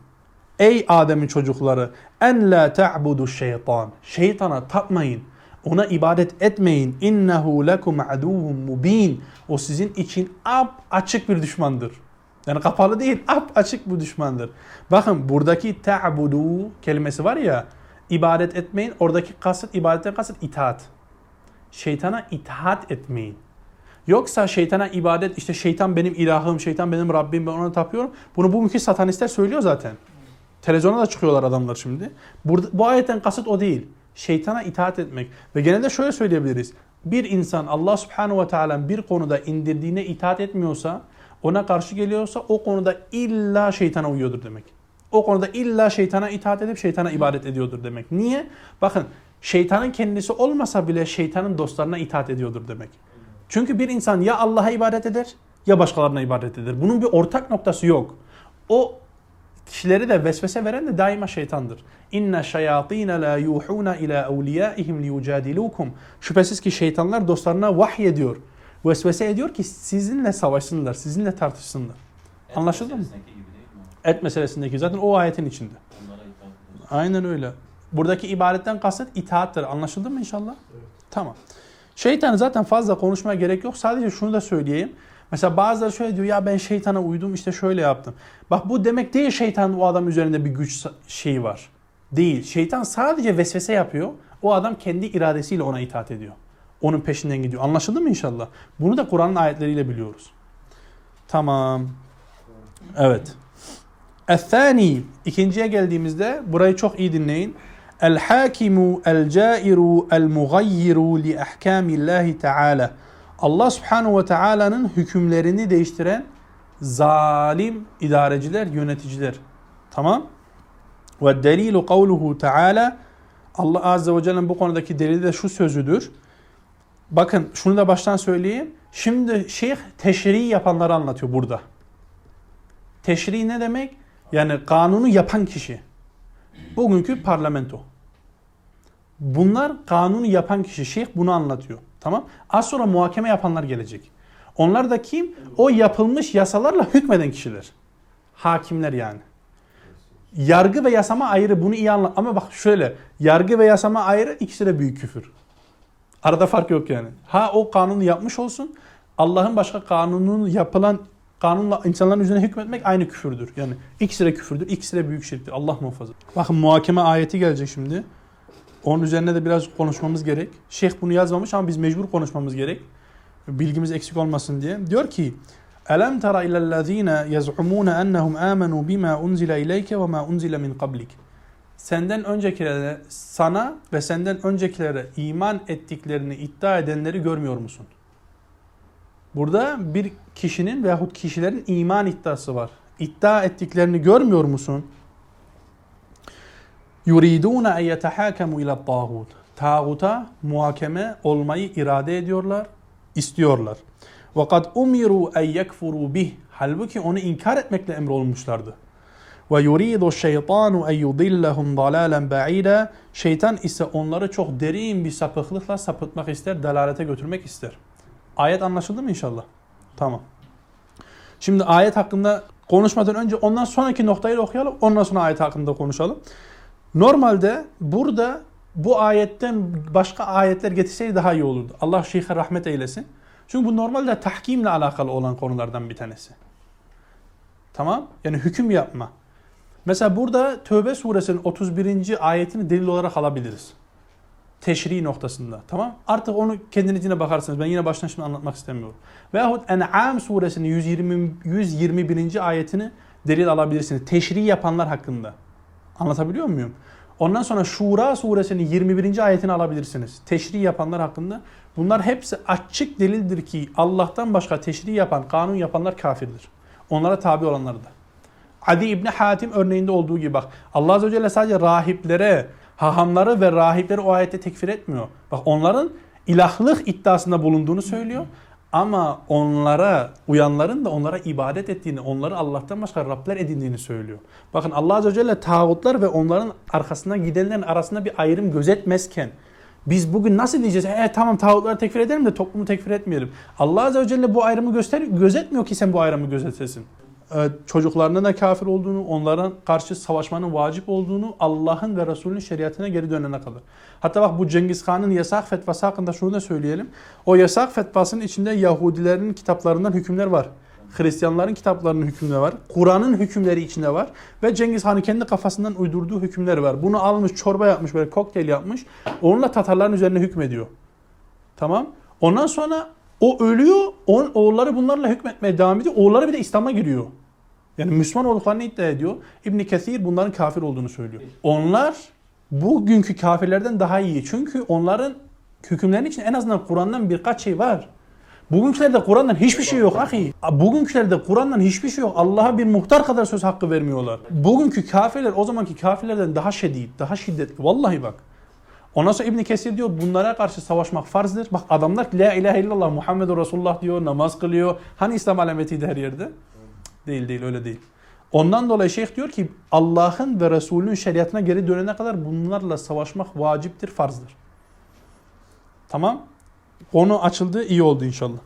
Ey Adem'in çocukları en la ta'budu şeytan. Şeytana tapmayın. Ona ibadet etmeyin. İnnehu lekum aduvun mubin. O sizin için ap açık bir düşmandır. Yani kapalı değil, ap açık bir düşmandır. Bakın buradaki ta'budu kelimesi var ya, ibadet etmeyin. Oradaki kasıt, ibadetten kasıt itaat. Şeytana itaat etmeyin. Yoksa şeytana ibadet, işte şeytan benim ilahım, şeytan benim Rabbim, ben ona tapıyorum. Bunu bugünkü satanistler söylüyor zaten. Televizyona da çıkıyorlar adamlar şimdi. Burada, bu ayetten kasıt o değil. Şeytana itaat etmek. Ve genelde şöyle söyleyebiliriz. Bir insan Allah subhanahu ve teala'nın bir konuda indirdiğine itaat etmiyorsa, ona karşı geliyorsa o konuda illa şeytana uyuyordur demek. O konuda illa şeytana itaat edip şeytana ibadet ediyordur demek. Niye? Bakın şeytanın kendisi olmasa bile şeytanın dostlarına itaat ediyordur demek. Çünkü bir insan ya Allah'a ibadet eder ya başkalarına ibadet eder. Bunun bir ortak noktası yok. O kişileri de vesvese veren de daima şeytandır. İnne şeyatîne la yuhûne ilâ evliyâihim liyucadilukum. Şüphesiz ki şeytanlar dostlarına vahiy ediyor. Vesvese ediyor ki sizinle savaşsınlar, sizinle tartışsınlar. Anlaşıldı mı? Et meselesindeki zaten o ayetin içinde. Aynen öyle. Buradaki ibadetten kasıt itaattir. Anlaşıldı mı inşallah? Tamam. Şeytan zaten fazla konuşmaya gerek yok. Sadece şunu da söyleyeyim. Mesela bazıları şöyle diyor ya ben şeytana uydum işte şöyle yaptım. Bak bu demek değil şeytan o adam üzerinde bir güç şeyi var. Değil. Şeytan sadece vesvese yapıyor. O adam kendi iradesiyle ona itaat ediyor. Onun peşinden gidiyor. Anlaşıldı mı inşallah? Bunu da Kur'an'ın ayetleriyle biliyoruz. Tamam. Evet. El-thani ikinciye geldiğimizde burayı çok iyi dinleyin. El hakimu el cairu el mugayyiru li ahkamillahi teala. Allah subhanahu ve teala'nın hükümlerini değiştiren zalim idareciler, yöneticiler. Tamam? Ve delilu kavluhu teala Allah azze ve celle'nin bu konudaki delili de şu sözüdür. Bakın şunu da baştan söyleyeyim. Şimdi şeyh teşri yapanları anlatıyor burada. Teşri ne demek? Yani kanunu yapan kişi. Bugünkü parlamento. Bunlar kanunu yapan kişi. Şeyh bunu anlatıyor. Tamam? Az sonra muhakeme yapanlar gelecek. Onlar da kim? O yapılmış yasalarla hükmeden kişiler. Hakimler yani. Yargı ve yasama ayrı bunu iyi anla. Ama bak şöyle. Yargı ve yasama ayrı ikisi de büyük küfür. Arada fark yok yani. Ha o kanunu yapmış olsun. Allah'ın başka kanunun yapılan kanunla insanların üzerine hükmetmek aynı küfürdür. Yani ikisi de küfürdür, ikisi de büyük şirktir. Allah muhafaza. Bakın muhakeme ayeti gelecek şimdi. Onun üzerine de biraz konuşmamız gerek. Şeyh bunu yazmamış ama biz mecbur konuşmamız gerek. Bilgimiz eksik olmasın diye. Diyor ki Elem tara ilellezine yaz'umune ennehum amenu bima unzile ileyke ve ma unzile min qablik. Senden öncekilere, sana ve senden öncekilere iman ettiklerini iddia edenleri görmüyor musun? Burada bir kişinin veyahut kişilerin iman iddiası var. İddia ettiklerini görmüyor musun? Yuriduna en yetehakamu ila tağut. Tağuta muhakeme olmayı irade ediyorlar, istiyorlar. Ve kad umiru en yekfuru bih. Halbuki onu inkar etmekle emrolunmuşlardı. Ve yuridu şeytanu en yudillahum dalalan ba'ida. Şeytan ise onları çok derin bir sapıklıkla sapıtmak ister, dalalete götürmek ister. Ayet anlaşıldı mı inşallah? Tamam. Şimdi ayet hakkında konuşmadan önce ondan sonraki noktayı okuyalım. Ondan sonra ayet hakkında konuşalım. Normalde burada bu ayetten başka ayetler getirseydi daha iyi olurdu. Allah şeyhe rahmet eylesin. Çünkü bu normalde tahkimle alakalı olan konulardan bir tanesi. Tamam? Yani hüküm yapma. Mesela burada Tövbe suresinin 31. ayetini delil olarak alabiliriz. Teşri noktasında. Tamam? Artık onu kendiniz yine bakarsınız. Ben yine baştan şimdi anlatmak istemiyorum. Veyahut En'am suresinin 120, 121. ayetini delil alabilirsiniz. Teşri yapanlar hakkında. Anlatabiliyor muyum? Ondan sonra Şura suresinin 21. ayetini alabilirsiniz. Teşri yapanlar hakkında. Bunlar hepsi açık delildir ki Allah'tan başka teşri yapan, kanun yapanlar kafirdir. Onlara tabi olanlar da. Adi İbni Hatim örneğinde olduğu gibi bak Allah Azze ve Celle sadece rahiplere, hahamları ve rahipleri o ayette tekfir etmiyor. Bak onların ilahlık iddiasında bulunduğunu söylüyor. Ama onlara uyanların da onlara ibadet ettiğini, onları Allah'tan başka Rabler edindiğini söylüyor. Bakın Allah Azze ve Celle tağutlar ve onların arkasından gidenlerin arasında bir ayrım gözetmezken biz bugün nasıl diyeceğiz? E tamam tağutları tekfir edelim de toplumu tekfir etmeyelim. Allah Azze ve Celle bu ayrımı göster gözetmiyor ki sen bu ayrımı gözetesin. Ee, çocuklarının da kafir olduğunu, onlara karşı savaşmanın vacip olduğunu Allah'ın ve Resulünün şeriatına geri dönene kadar. Hatta bak bu Cengiz Han'ın yasak fetvası hakkında şunu da söyleyelim. O yasak fetvasının içinde Yahudilerin kitaplarından hükümler var. Hristiyanların kitaplarının hükümleri var. Kur'an'ın hükümleri içinde var. Ve Cengiz Han'ın kendi kafasından uydurduğu hükümler var. Bunu almış, çorba yapmış, böyle kokteyl yapmış. Onunla Tatarların üzerine hükmediyor. Tamam. Ondan sonra o ölüyor, on, oğulları bunlarla hükmetmeye devam ediyor. Oğulları bir de İslam'a giriyor. Yani Müslüman olduklarını iddia ediyor. İbn Kesir bunların kafir olduğunu söylüyor. Onlar bugünkü kafirlerden daha iyi. Çünkü onların hükümlerinin için en azından Kur'an'dan birkaç şey var. Bugünkülerde Kur'an'dan hiçbir şey yok ahi. Bugünkülerde Kur'an'dan hiçbir şey yok. Allah'a bir muhtar kadar söz hakkı vermiyorlar. Bugünkü kafirler o zamanki kafirlerden daha şiddet, daha şiddetli. Vallahi bak. Ondan sonra İbn Kesir diyor bunlara karşı savaşmak farzdır. Bak adamlar la ilahe illallah Muhammedur Resulullah diyor, namaz kılıyor. Hani İslam alametiydi her yerde? Değil değil öyle değil. Ondan dolayı şeyh diyor ki Allah'ın ve Resulünün şeriatına geri dönene kadar bunlarla savaşmak vaciptir, farzdır. Tamam? Onu açıldı iyi oldu inşallah.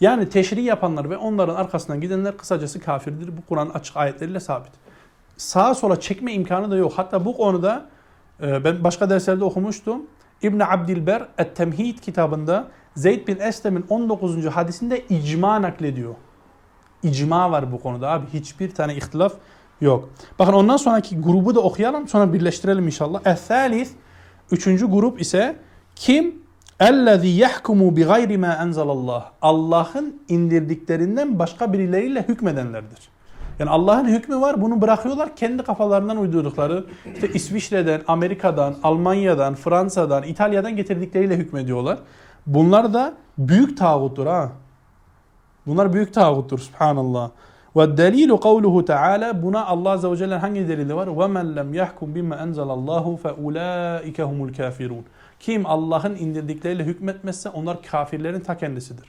Yani teşri yapanlar ve onların arkasından gidenler kısacası kafirdir. Bu Kur'an açık ayetleriyle sabit. Sağa sola çekme imkanı da yok. Hatta bu konuda ben başka derslerde okumuştum. İbn Abdilber Et-Temhid kitabında Zeyd bin Eslem'in 19. hadisinde icma naklediyor. İcma var bu konuda abi. Hiçbir tane ihtilaf yok. Bakın ondan sonraki grubu da okuyalım sonra birleştirelim inşallah. Es-Salis Üçüncü grup ise kim? اَلَّذ۪ي يَحْكُمُ بِغَيْرِ مَا اَنْزَلَ اللّٰهِ Allah'ın indirdiklerinden başka birileriyle hükmedenlerdir. Yani Allah'ın hükmü var bunu bırakıyorlar kendi kafalarından uydurdukları işte İsviçre'den, Amerika'dan, Almanya'dan, Fransa'dan, İtalya'dan getirdikleriyle hükmediyorlar. Bunlar da büyük tağuttur ha. Bunlar büyük tağuttur subhanallah. Ve delilu kavluhu Teala buna Allah azze ve celle hangi delili var? Ve men lem yahkum bima enzelallahu fe ulaike humul kafirun. Kim Allah'ın indirdikleriyle hükmetmezse onlar kafirlerin ta kendisidir.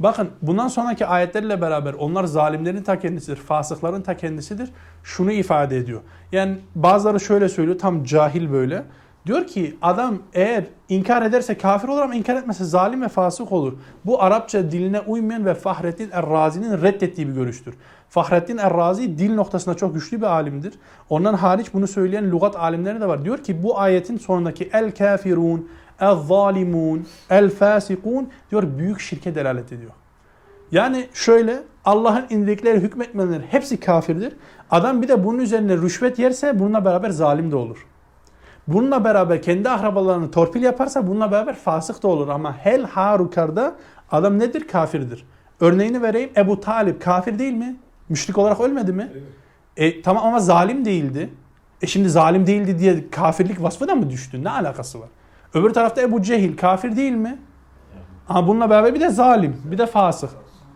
Bakın bundan sonraki ayetlerle beraber onlar zalimlerin ta kendisidir, fasıkların ta kendisidir. Şunu ifade ediyor. Yani bazıları şöyle söylüyor, tam cahil böyle. Diyor ki adam eğer inkar ederse kafir olur ama inkar etmezse zalim ve fasık olur. Bu Arapça diline uymayan ve Fahrettin Errazi'nin reddettiği bir görüştür. Fahrettin Errazi dil noktasında çok güçlü bir alimdir. Ondan hariç bunu söyleyen lügat alimleri de var. Diyor ki bu ayetin sonundaki el kafirun, el zalimun, el fasikun diyor büyük şirke delalet ediyor. Yani şöyle Allah'ın indirdikleri hükmetmeleri hepsi kafirdir. Adam bir de bunun üzerine rüşvet yerse bununla beraber zalim de olur. Bununla beraber kendi akrabalarını torpil yaparsa bununla beraber fasık da olur. Ama hel harukarda adam nedir? Kafirdir. Örneğini vereyim. Ebu Talip kafir değil mi? Müşrik olarak ölmedi mi? E, tamam ama zalim değildi. E şimdi zalim değildi diye kafirlik vasfına mı düştü? Ne alakası var? Öbür tarafta Ebu Cehil kafir değil mi? Ama bununla beraber bir de zalim, bir de fasık.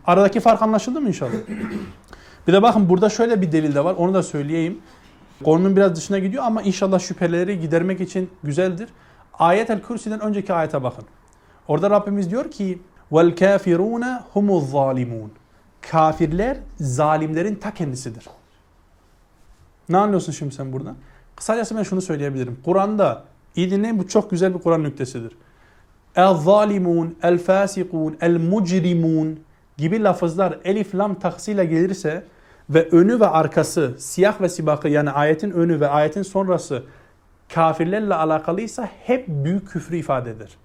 Aradaki fark anlaşıldı mı inşallah? bir de bakın burada şöyle bir delil de var. Onu da söyleyeyim. Konunun biraz dışına gidiyor ama inşallah şüpheleri gidermek için güzeldir. Ayet-el Kürsi'den önceki ayete bakın. Orada Rabbimiz diyor ki vel kafirune humuz zalimun. Kafirler zalimlerin ta kendisidir. Ne anlıyorsun şimdi sen buradan? Kısacası ben şunu söyleyebilirim. Kur'an'da dinleyin bu çok güzel bir Kur'an nüktesidir. El-zalimun, el-fasikun, el-mucrimun gibi lafızlar elif lam taksıyla gelirse ve önü ve arkası siyah ve sibakı yani ayetin önü ve ayetin sonrası kafirlerle alakalıysa hep büyük küfrü ifade eder.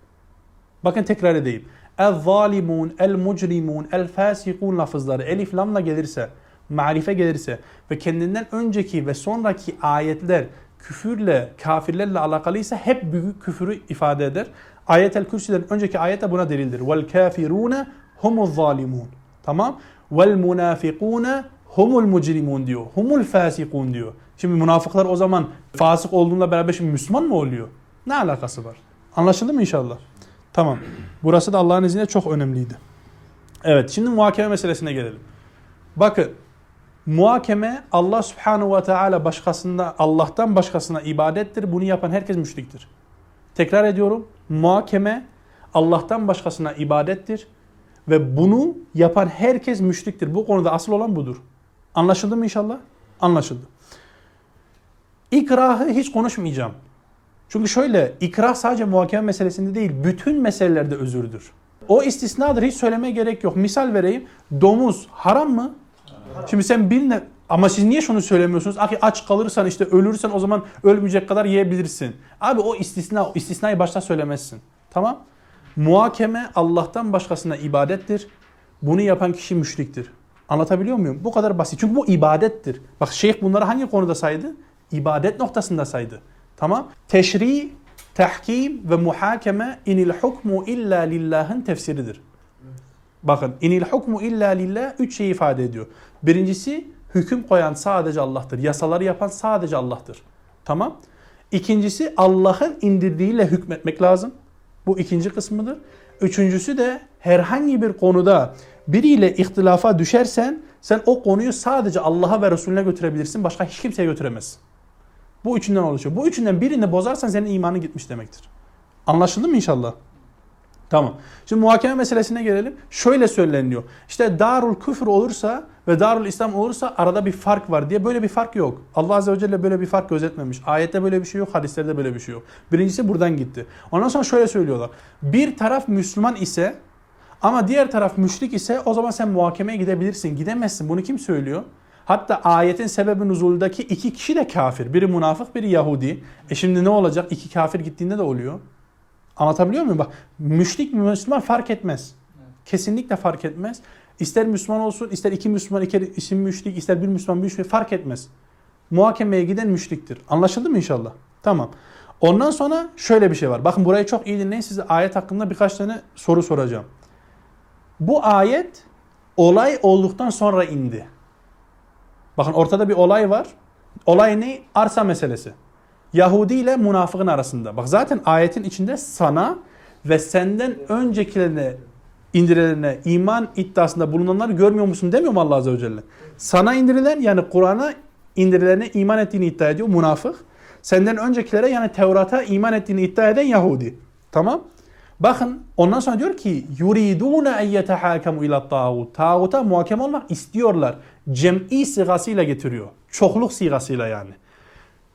Bakın tekrar edeyim. El-zalimun, el-mucrimun, el-fasikun lafızları elif lamla gelirse, marife gelirse ve kendinden önceki ve sonraki ayetler küfürle, kafirlerle alakalıysa hep büyük küfürü ifade eder. Ayet-el Kürsi'den önceki ayet de buna delildir. Vel kafirune humuz zalimun. Tamam? Vel munafikune humul mucrimun diyor. Humul fasikun diyor. Şimdi münafıklar o zaman fasık olduğunda beraber şimdi Müslüman mı oluyor? Ne alakası var? Anlaşıldı mı inşallah? Tamam. Burası da Allah'ın izniyle çok önemliydi. Evet şimdi muhakeme meselesine gelelim. Bakın muhakeme Allah subhanahu ve teala başkasında Allah'tan başkasına ibadettir. Bunu yapan herkes müşriktir. Tekrar ediyorum. Muhakeme Allah'tan başkasına ibadettir. Ve bunu yapan herkes müşriktir. Bu konuda asıl olan budur. Anlaşıldı mı inşallah? Anlaşıldı. İkrahı hiç konuşmayacağım. Çünkü şöyle ikrah sadece muhakeme meselesinde değil bütün meselelerde özürdür. O istisnadır hiç söylemeye gerek yok. Misal vereyim. Domuz haram mı? Şimdi sen birine ama siz niye şunu söylemiyorsunuz? Aki aç kalırsan işte ölürsen o zaman ölmeyecek kadar yiyebilirsin. Abi o istisna, o istisnayı başta söylemezsin. Tamam? Muhakeme Allah'tan başkasına ibadettir. Bunu yapan kişi müşriktir. Anlatabiliyor muyum? Bu kadar basit. Çünkü bu ibadettir. Bak şeyh bunları hangi konuda saydı? İbadet noktasında saydı. Tamam? Teşri, tahkim ve muhakeme inil hukmu illa lillah'ın tefsiridir. Bakın inil hukmu illa lillah üç şey ifade ediyor. Birincisi hüküm koyan sadece Allah'tır. Yasaları yapan sadece Allah'tır. Tamam? İkincisi Allah'ın indirdiğiyle hükmetmek lazım. Bu ikinci kısmıdır. Üçüncüsü de herhangi bir konuda biriyle ihtilafa düşersen sen o konuyu sadece Allah'a ve Resulüne götürebilirsin. Başka hiç kimseye götüremezsin. Bu üçünden oluşuyor. Bu üçünden birini bozarsan senin imanın gitmiş demektir. Anlaşıldı mı inşallah? Tamam. Şimdi muhakeme meselesine gelelim. Şöyle söyleniyor. İşte darul küfür olursa ve darul İslam olursa arada bir fark var diye böyle bir fark yok. Allah Azze ve Celle böyle bir fark gözetmemiş. Ayette böyle bir şey yok, hadislerde böyle bir şey yok. Birincisi buradan gitti. Ondan sonra şöyle söylüyorlar. Bir taraf Müslüman ise ama diğer taraf müşrik ise o zaman sen muhakemeye gidebilirsin. Gidemezsin. Bunu kim söylüyor? Hatta ayetin sebebi nuzuldaki iki kişi de kafir. Biri münafık, biri Yahudi. E şimdi ne olacak? İki kafir gittiğinde de oluyor. Anlatabiliyor muyum? Bak müşrik mi Müslüman fark etmez. Kesinlikle fark etmez. İster Müslüman olsun, ister iki Müslüman, iki isim müşrik, ister bir Müslüman, bir müşrik fark etmez. Muhakemeye giden müşriktir. Anlaşıldı mı inşallah? Tamam. Ondan sonra şöyle bir şey var. Bakın burayı çok iyi dinleyin. Size ayet hakkında birkaç tane soru soracağım. Bu ayet olay olduktan sonra indi. Bakın ortada bir olay var. Olay ne? Arsa meselesi. Yahudi ile münafığın arasında. Bak zaten ayetin içinde sana ve senden öncekilerine indirilenine iman iddiasında bulunanları görmüyor musun demiyor mu Allah Azze ve Celle? Sana indirilen yani Kur'an'a indirilene iman ettiğini iddia ediyor münafık. Senden öncekilere yani Tevrat'a iman ettiğini iddia eden Yahudi. Tamam? Bakın ondan sonra diyor ki yuridune en yetehakemu ila tağut. Tağuta muhakeme olmak istiyorlar. Cem'i sigasıyla getiriyor. Çokluk sigasıyla yani.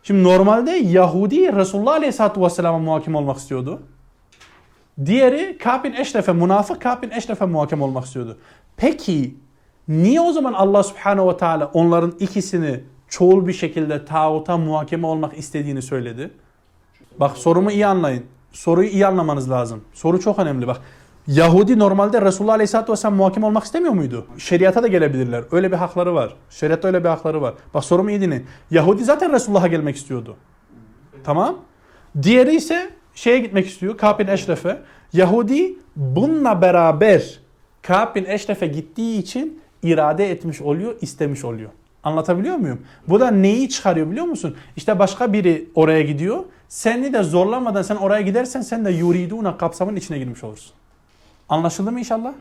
Şimdi normalde Yahudi Resulullah Aleyhisselatü Vesselam'a muhakim olmak istiyordu. Diğeri Ka'b bin Eşref'e, münafık Ka'b bin Eşref'e muhakim olmak istiyordu. Peki niye o zaman Allah Subhanahu ve Teala onların ikisini çoğul bir şekilde tağuta muhakeme olmak istediğini söyledi? Bak sorumu iyi anlayın. Soruyu iyi anlamanız lazım. Soru çok önemli bak. Yahudi normalde Resulullah Aleyhisselatü Vesselam muhakim olmak istemiyor muydu? Şeriata da gelebilirler. Öyle bir hakları var. Şeriatta öyle bir hakları var. Bak sorumu iyi dinleyin. Yahudi zaten Resulullah'a gelmek istiyordu. Tamam. Diğeri ise şeye gitmek istiyor. Ka'b bin Eşref'e. Yahudi bununla beraber Ka'b bin Eşref'e gittiği için irade etmiş oluyor, istemiş oluyor. Anlatabiliyor muyum? Bu da neyi çıkarıyor biliyor musun? İşte başka biri oraya gidiyor. Seni de zorlamadan sen oraya gidersen sen de yuriduna kapsamın içine girmiş olursun. Anlaşıldı mı inşallah?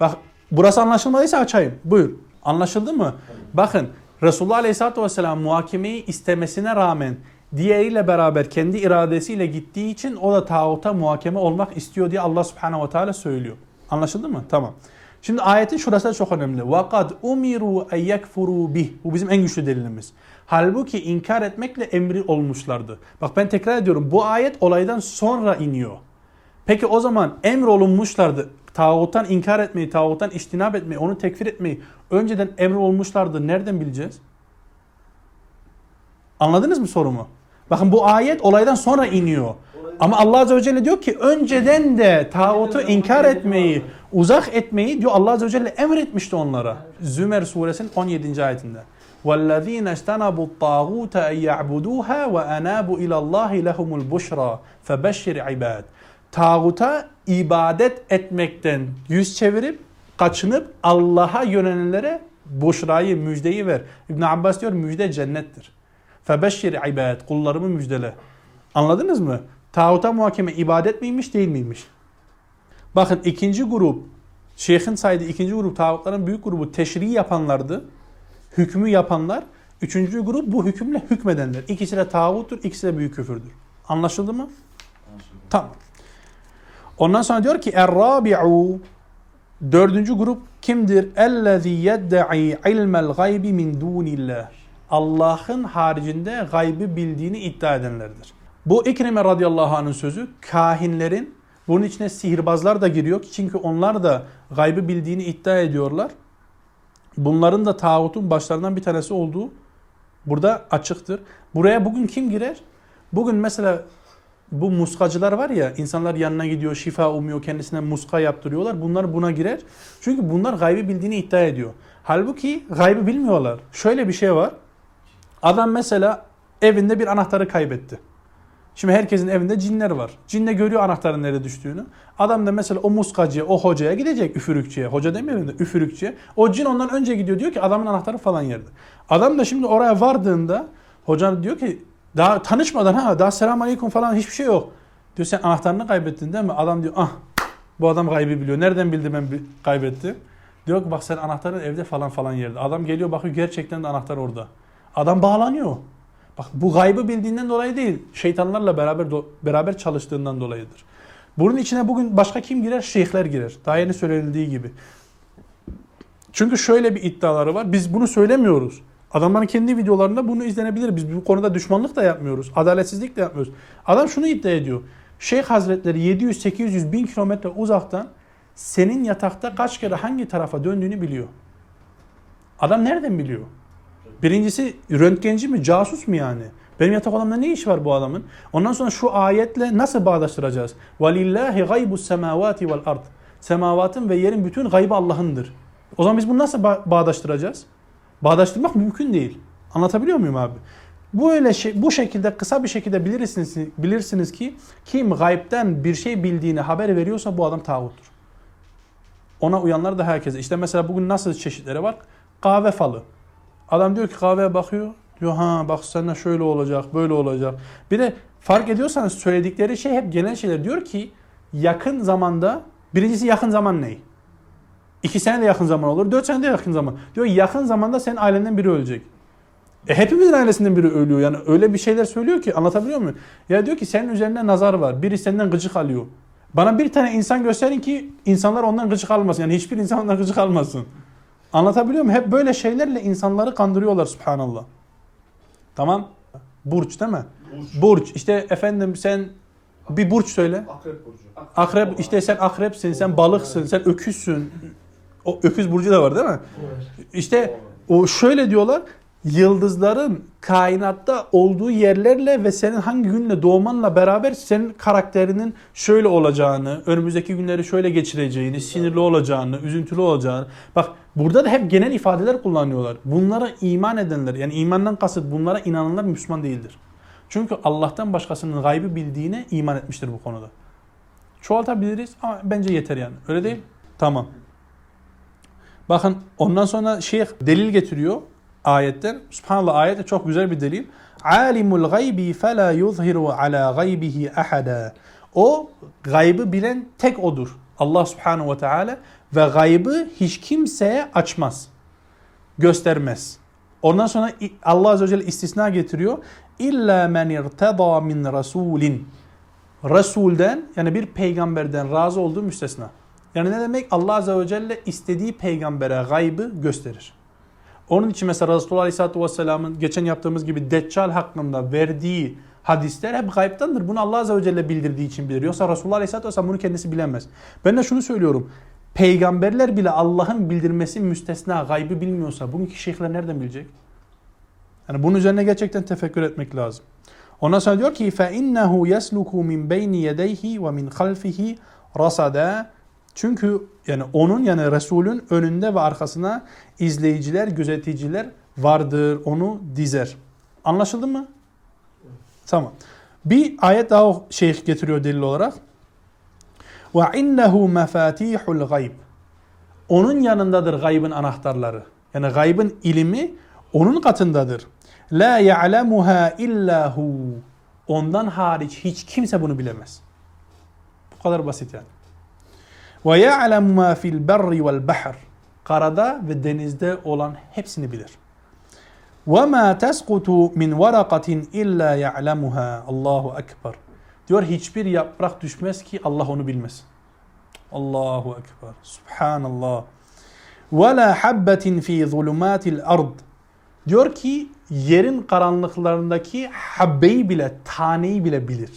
Bak burası anlaşılmadıysa açayım. Buyur. Anlaşıldı mı? Bakın Resulullah Aleyhisselatü Vesselam muhakemeyi istemesine rağmen diğeriyle beraber kendi iradesiyle gittiği için o da tağuta muhakeme olmak istiyor diye Allah Subhanahu ve Teala söylüyor. Anlaşıldı mı? Tamam. Şimdi ayetin şurası da çok önemli. وَقَدْ اُمِرُوا اَنْ يَكْفُرُوا bih. Bu bizim en güçlü delilimiz. Halbuki inkar etmekle emri olmuşlardı. Bak ben tekrar ediyorum. Bu ayet olaydan sonra iniyor. Peki o zaman emrolunmuşlardı. Tağuttan inkar etmeyi, tağuttan iştinab etmeyi, onu tekfir etmeyi önceden emrolunmuşlardı. Nereden bileceğiz? Anladınız mı sorumu? Bakın bu ayet olaydan sonra iniyor. Ama Allah Azze ve Celle diyor ki önceden de tağutu inkar etmeyi, uzak etmeyi diyor Allah Azze ve Celle emretmişti onlara. Zümer suresinin 17. ayetinde. وَالَّذ۪ينَ اجْتَنَبُوا الطَّاغُوتَ اَنْ يَعْبُدُوهَا وَاَنَابُوا اِلَى اللّٰهِ لَهُمُ الْبُشْرَى فَبَشِّرْ عِبَادٍ Tağuta ibadet etmekten yüz çevirip kaçınıp Allah'a yönelenlere boşrayı, müjdeyi ver. İbn Abbas diyor müjde cennettir. Febeşşir ibad. Kullarımı müjdele. Anladınız mı? Tağuta muhakeme ibadet miymiş değil miymiş? Bakın ikinci grup, şeyhin saydığı ikinci grup tağutların büyük grubu teşri yapanlardı. Hükmü yapanlar. Üçüncü grup bu hükümle hükmedenler. İkisi de tağuttur, ikisi de büyük küfürdür. Anlaşıldı mı? Anlaşıldı. Tamam. Ondan sonra diyor ki Er-Rabi'u Dördüncü grup kimdir? Ellezî yedde'i ilmel gaybi min dûnillah. Allah'ın haricinde gaybı bildiğini iddia edenlerdir. Bu İkrime radıyallahu anh'ın sözü kahinlerin bunun içine sihirbazlar da giriyor çünkü onlar da gaybı bildiğini iddia ediyorlar. Bunların da tağutun başlarından bir tanesi olduğu burada açıktır. Buraya bugün kim girer? Bugün mesela bu muskacılar var ya insanlar yanına gidiyor şifa umuyor kendisine muska yaptırıyorlar. Bunlar buna girer. Çünkü bunlar gaybı bildiğini iddia ediyor. Halbuki gaybı bilmiyorlar. Şöyle bir şey var. Adam mesela evinde bir anahtarı kaybetti. Şimdi herkesin evinde cinler var. Cinne görüyor anahtarın nerede düştüğünü. Adam da mesela o muskacıya, o hocaya gidecek üfürükçüye. Hoca demiyorum da üfürükçüye. O cin ondan önce gidiyor diyor ki adamın anahtarı falan yerde. Adam da şimdi oraya vardığında hoca diyor ki daha tanışmadan ha daha selam aleyküm falan hiçbir şey yok. Diyor sen anahtarını kaybettin değil mi? Adam diyor ah bu adam kaybı biliyor. Nereden bildi ben kaybettim? Diyor ki bak sen anahtarın evde falan falan yerde. Adam geliyor bakıyor gerçekten de anahtar orada. Adam bağlanıyor. Bak bu gaybı bildiğinden dolayı değil. Şeytanlarla beraber beraber çalıştığından dolayıdır. Bunun içine bugün başka kim girer? Şeyhler girer. Daha yeni söylenildiği gibi. Çünkü şöyle bir iddiaları var. Biz bunu söylemiyoruz. Adamların kendi videolarında bunu izlenebilir. Biz bu konuda düşmanlık da yapmıyoruz. Adaletsizlik de yapmıyoruz. Adam şunu iddia ediyor. Şeyh Hazretleri 700, 800, 1000 kilometre uzaktan senin yatakta kaç kere hangi tarafa döndüğünü biliyor. Adam nereden biliyor? Birincisi röntgenci mi, casus mu yani? Benim yatak odamda ne iş var bu adamın? Ondan sonra şu ayetle nasıl bağdaştıracağız? وَلِلَّهِ غَيْبُ السَّمَاوَاتِ وَالْاَرْضِ Semavatın ve yerin bütün gaybı Allah'ındır. O zaman biz bunu nasıl ba- bağdaştıracağız? bağdaştırmak mümkün değil. Anlatabiliyor muyum abi? Bu öyle şey, bu şekilde kısa bir şekilde bilirsiniz bilirsiniz ki kim gaybden bir şey bildiğini haber veriyorsa bu adam tağuttur. Ona uyanlar da herkese. İşte mesela bugün nasıl çeşitleri var? Kahve falı. Adam diyor ki kahveye bakıyor. Diyor ha bak sana şöyle olacak, böyle olacak. Bir de fark ediyorsanız söyledikleri şey hep genel şeyler. Diyor ki yakın zamanda, birincisi yakın zaman ney? 2 sene de yakın zaman olur. 4 sene de yakın zaman. Diyor yakın zamanda senin ailenden biri ölecek. E hepimizin ailesinden biri ölüyor. Yani öyle bir şeyler söylüyor ki anlatabiliyor muyum? Ya diyor ki senin üzerinde nazar var. Biri senden gıcık alıyor. Bana bir tane insan gösterin ki insanlar ondan gıcık almasın. Yani hiçbir insan ondan gıcık almasın. Anlatabiliyor muyum? Hep böyle şeylerle insanları kandırıyorlar subhanallah. Tamam. Burç değil mi? Burç. burç. İşte efendim sen bir burç söyle. Akrep burcu. Akrep, akrep işte sen akrepsin, sen balıksın, sen öküzsün. O öküz burcu da var değil mi? İşte o şöyle diyorlar. Yıldızların kainatta olduğu yerlerle ve senin hangi günle doğmanla beraber senin karakterinin şöyle olacağını, önümüzdeki günleri şöyle geçireceğini, sinirli olacağını, üzüntülü olacağını. Bak burada da hep genel ifadeler kullanıyorlar. Bunlara iman edenler yani imandan kasıt bunlara inananlar Müslüman değildir. Çünkü Allah'tan başkasının gaybı bildiğine iman etmiştir bu konuda. Çoğaltabiliriz ama bence yeter yani. Öyle değil? Tamam. Bakın ondan sonra şeyh delil getiriyor ayetten. Subhanallah ayet çok güzel bir delil. Alimul gaybi fela yuzhiru ala gaybihi ahada. O gaybı bilen tek odur. Allah subhanahu ve teala ve gaybı hiç kimseye açmaz. Göstermez. Ondan sonra Allah azze ve celle istisna getiriyor. İlla men irtada min rasulin. Resulden yani bir peygamberden razı olduğu müstesna. Yani ne demek? Allah azze ve celle istediği peygambere gaybı gösterir. Onun için mesela Resulullah Aleyhisselatü Vesselam'ın geçen yaptığımız gibi Deccal hakkında verdiği hadisler hep gaybtandır. Bunu Allah Azze ve Celle bildirdiği için bilir. Yoksa Resulullah Aleyhisselatü Vesselam bunu kendisi bilemez. Ben de şunu söylüyorum. Peygamberler bile Allah'ın bildirmesi müstesna gaybı bilmiyorsa bugünkü şeyhler nereden bilecek? Yani bunun üzerine gerçekten tefekkür etmek lazım. Ondan sonra diyor ki فَاِنَّهُ يَسْلُكُ مِنْ بَيْنِ يَدَيْهِ وَمِنْ خَلْفِهِ رَصَدًا çünkü yani onun yani Resul'ün önünde ve arkasına izleyiciler, gözeticiler vardır. Onu dizer. Anlaşıldı mı? Tamam. Bir ayet daha şeyh getiriyor delil olarak. Ve innehu mafatihul gayb. Onun yanındadır gaybın anahtarları. Yani gaybın ilimi onun katındadır. La ya'lemuha illa hu. Ondan hariç hiç kimse bunu bilemez. Bu kadar basit yani. Ve ya'lemu ma fil berri vel bahr. Karada ve denizde olan hepsini bilir. Ve ma tesqutu min varakatin illa ya'lemuha. Allahu ekber. Diyor hiçbir yaprak düşmez ki Allah onu bilmesin. Allahu ekber. Subhanallah. Ve la habbetin fi zulumatil ard. Diyor ki yerin karanlıklarındaki habbeyi bile, taneyi bile bilir.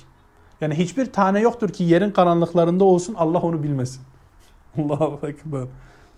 Yani hiçbir tane yoktur ki yerin karanlıklarında olsun Allah onu bilmesin. Allahu Ekber.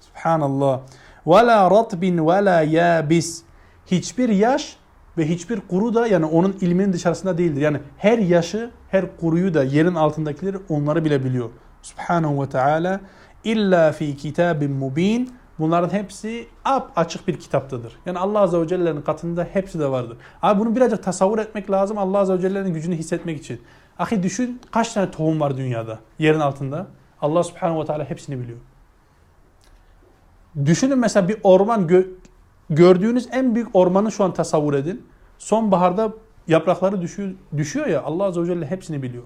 Subhanallah. Ve la ratbin ve la yabis. Hiçbir yaş ve hiçbir kuru da yani onun ilminin dışarısında değildir. Yani her yaşı, her kuruyu da yerin altındakileri onları bile biliyor. Subhanahu ve Teala illa fi kitabin mubin. Bunların hepsi ap açık bir kitaptadır. Yani Allah Azze ve Celle'nin katında hepsi de vardır. Abi bunu birazcık tasavvur etmek lazım Allah Azze ve Celle'nin gücünü hissetmek için. Ahi düşün kaç tane tohum var dünyada yerin altında. Allah Subhanahu ve Teala hepsini biliyor. Düşünün mesela bir orman gö gördüğünüz en büyük ormanı şu an tasavvur edin. Sonbaharda yaprakları düşüyor, düşüyor ya Allah Azze ve Celle hepsini biliyor.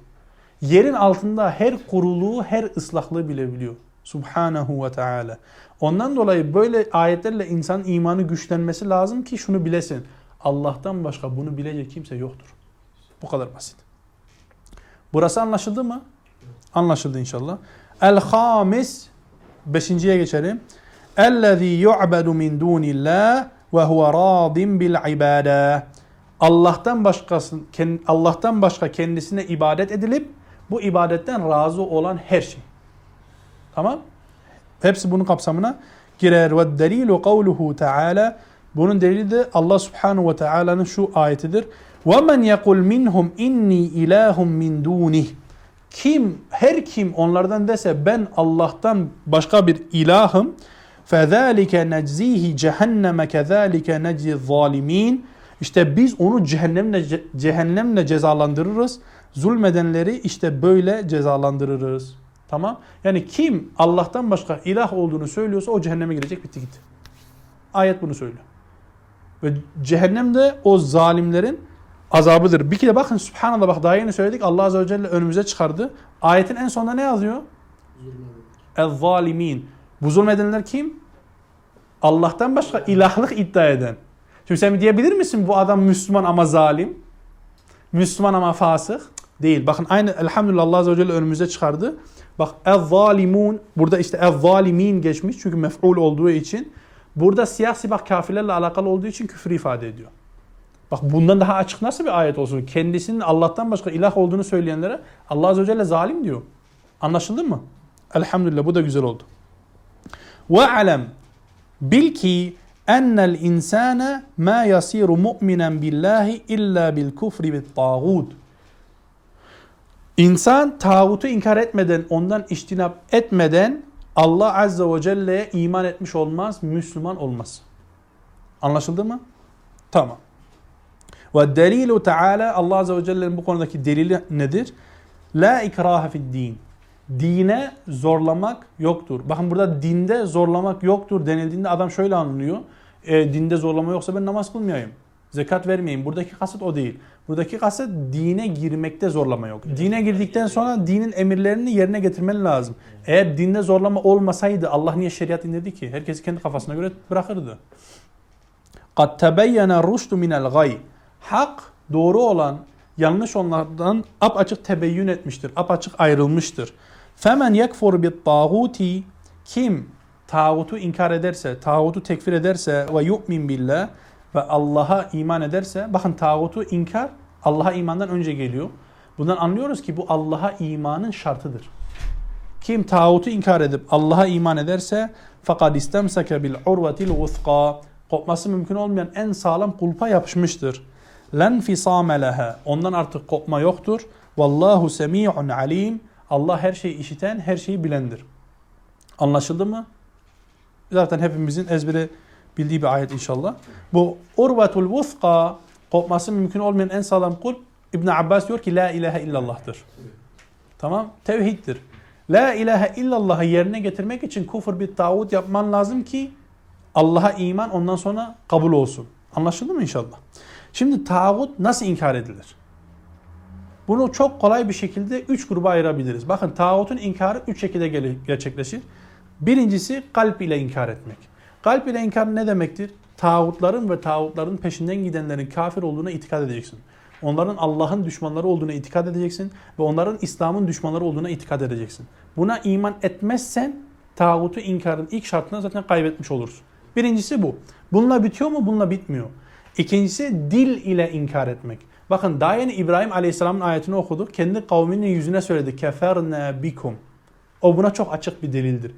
Yerin altında her kuruluğu, her ıslaklığı bile biliyor. Subhanahu ve Teala. Ondan dolayı böyle ayetlerle insanın imanı güçlenmesi lazım ki şunu bilesin. Allah'tan başka bunu bilecek kimse yoktur. Bu kadar basit. Burası anlaşıldı mı? Anlaşıldı inşallah. El-Hamis Beşinciye geçelim. Yu'bedu min dûnillâh ve huve râdin bil ibâde. Allah'tan başkası Allah'tan başka kendisine ibadet edilip bu ibadetten razı olan her şey. Tamam? Hepsi bunun kapsamına girer. Ve delilu kavluhu Teala. Bunun delili de Allah Subhanahu ve Teala'nın şu ayetidir. Ve men yekul minhum inni ilahum min dunih. Kim, her kim onlardan dese ben Allah'tan başka bir ilahım. فَذَٰلِكَ نَجْزِيهِ جَهَنَّمَ كَذَٰلِكَ نَجْزِي الظَّالِمِينَ İşte biz onu cehennemle, cehennemle cezalandırırız. Zulmedenleri işte böyle cezalandırırız. Tamam. Yani kim Allah'tan başka ilah olduğunu söylüyorsa o cehenneme girecek bitti gitti. Ayet bunu söylüyor. Ve cehennem de o zalimlerin azabıdır. Bir kere bakın subhanallah bak daha yeni söyledik Allah Azze ve Celle önümüze çıkardı. Ayetin en sonunda ne yazıyor? El-zalimin. Bu zulmedenler kim? Allah'tan başka ilahlık iddia eden. Şimdi sen diyebilir misin bu adam Müslüman ama zalim? Müslüman ama fasık? Değil. Bakın aynı elhamdülillah Allah Azze ve Celle önümüze çıkardı. Bak el-zalimun burada işte el-zalimin geçmiş çünkü mef'ul olduğu için. Burada siyasi bak kafirlerle alakalı olduğu için küfür ifade ediyor. Bak bundan daha açık nasıl bir ayet olsun? Kendisinin Allah'tan başka ilah olduğunu söyleyenlere Allah Azze ve Celle zalim diyor. Anlaşıldı mı? Elhamdülillah bu da güzel oldu. Ve alem bil ki ennel insane ma yasiru mu'minen billahi illa bil kufri bit tağut. İnsan tağutu inkar etmeden, ondan iştinap etmeden Allah Azze ve Celle'ye iman etmiş olmaz, Müslüman olmaz. Anlaşıldı mı? Tamam. Ve delilu Teala Allah Azze ve Celle'nin bu konudaki delili nedir? La ikraha fid din. Dine zorlamak yoktur. Bakın burada dinde zorlamak yoktur denildiğinde adam şöyle anlıyor. E, dinde zorlama yoksa ben namaz kılmayayım. Zekat vermeyin. Buradaki kasıt o değil. Buradaki kasıt dine girmekte zorlama yok. Dine girdikten sonra dinin emirlerini yerine getirmen lazım. Eğer dinde zorlama olmasaydı Allah niye şeriat indirdi ki? Herkesi kendi kafasına göre bırakırdı. قَدْ تَبَيَّنَ الرُّشْدُ مِنَ الْغَيْ Hak doğru olan yanlış onlardan apaçık tebeyyün etmiştir, apaçık ayrılmıştır. Femen yekfur bit tağuti kim tağutu inkar ederse, tağutu tekfir ederse ve yu'min billah ve Allah'a iman ederse, bakın tağutu inkar Allah'a imandan önce geliyor. Bundan anlıyoruz ki bu Allah'a imanın şartıdır. Kim tağutu inkar edip Allah'a iman ederse fakat istemseke bil urvetil vuthqa kopması mümkün olmayan en sağlam kulpa yapışmıştır. Len fisame leha. Ondan artık kopma yoktur. Vallahu semi'un alim. Allah her şeyi işiten, her şeyi bilendir. Anlaşıldı mı? Zaten hepimizin ezbere bildiği bir ayet inşallah. Bu urvetul vuthqa kopması mümkün olmayan en sağlam kulp İbn Abbas diyor ki la ilahe illallah'tır. Tamam? Tevhiddir. La ilahe illallah'ı yerine getirmek için kufur bir tağut yapman lazım ki Allah'a iman ondan sonra kabul olsun. Anlaşıldı mı inşallah? Şimdi tağut nasıl inkar edilir? Bunu çok kolay bir şekilde üç gruba ayırabiliriz. Bakın tağutun inkarı üç şekilde gerçekleşir. Birincisi kalp ile inkar etmek. Kalp ile inkar ne demektir? Tağutların ve tağutların peşinden gidenlerin kafir olduğuna itikad edeceksin. Onların Allah'ın düşmanları olduğuna itikad edeceksin ve onların İslam'ın düşmanları olduğuna itikad edeceksin. Buna iman etmezsen tağutu inkarın ilk şartını zaten kaybetmiş olursun. Birincisi bu. Bununla bitiyor mu? Bununla bitmiyor. İkincisi dil ile inkar etmek. Bakın daha yeni İbrahim Aleyhisselam'ın ayetini okuduk. Kendi kavminin yüzüne söyledi. Keferne bikum. O buna çok açık bir delildir.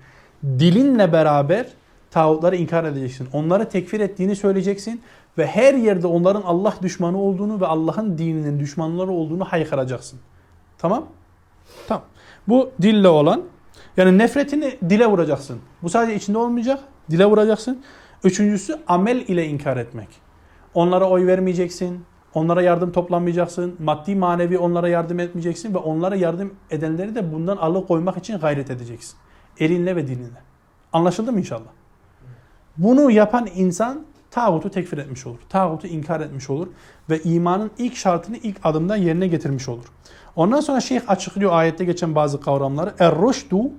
Dilinle beraber tağutları inkar edeceksin. Onları tekfir ettiğini söyleyeceksin ve her yerde onların Allah düşmanı olduğunu ve Allah'ın dininin düşmanları olduğunu haykıracaksın. Tamam? Tamam. Bu dille olan yani nefretini dile vuracaksın. Bu sadece içinde olmayacak. Dile vuracaksın. Üçüncüsü amel ile inkar etmek. Onlara oy vermeyeceksin. Onlara yardım toplamayacaksın. Maddi manevi onlara yardım etmeyeceksin ve onlara yardım edenleri de bundan alıkoymak için gayret edeceksin. Elinle ve dilinle. Anlaşıldı mı inşallah? Bunu yapan insan tağutu tekfir etmiş olur. Tağutu inkar etmiş olur ve imanın ilk şartını ilk adımda yerine getirmiş olur. Ondan sonra şeyh açıklıyor ayette geçen bazı kavramları. Er-ruşdu,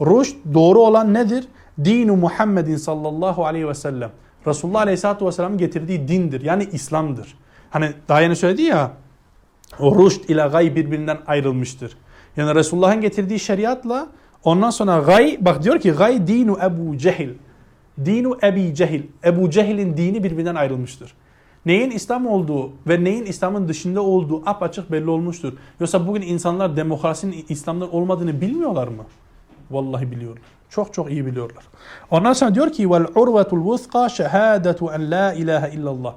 ruşd doğru olan nedir? Dinu Muhammedin sallallahu aleyhi ve sellem. Resulullah aleyhissalatu vesselam'ın getirdiği dindir. Yani İslam'dır. Hani daha yeni söyledi ya o ruşd ile gay birbirinden ayrılmıştır. Yani Resulullah'ın getirdiği şeriatla ondan sonra gay bak diyor ki gay dinu Ebu Cehil. Dinu Ebi Cehil. Ebu Cehil'in dini birbirinden ayrılmıştır. Neyin İslam olduğu ve neyin İslam'ın dışında olduğu apaçık belli olmuştur. Yoksa bugün insanlar demokrasinin İslam'dan olmadığını bilmiyorlar mı? Vallahi biliyorlar. Çok çok iyi biliyorlar. Ondan sonra diyor ki vel urvetul vuthqa şehadetu en la ilahe illallah.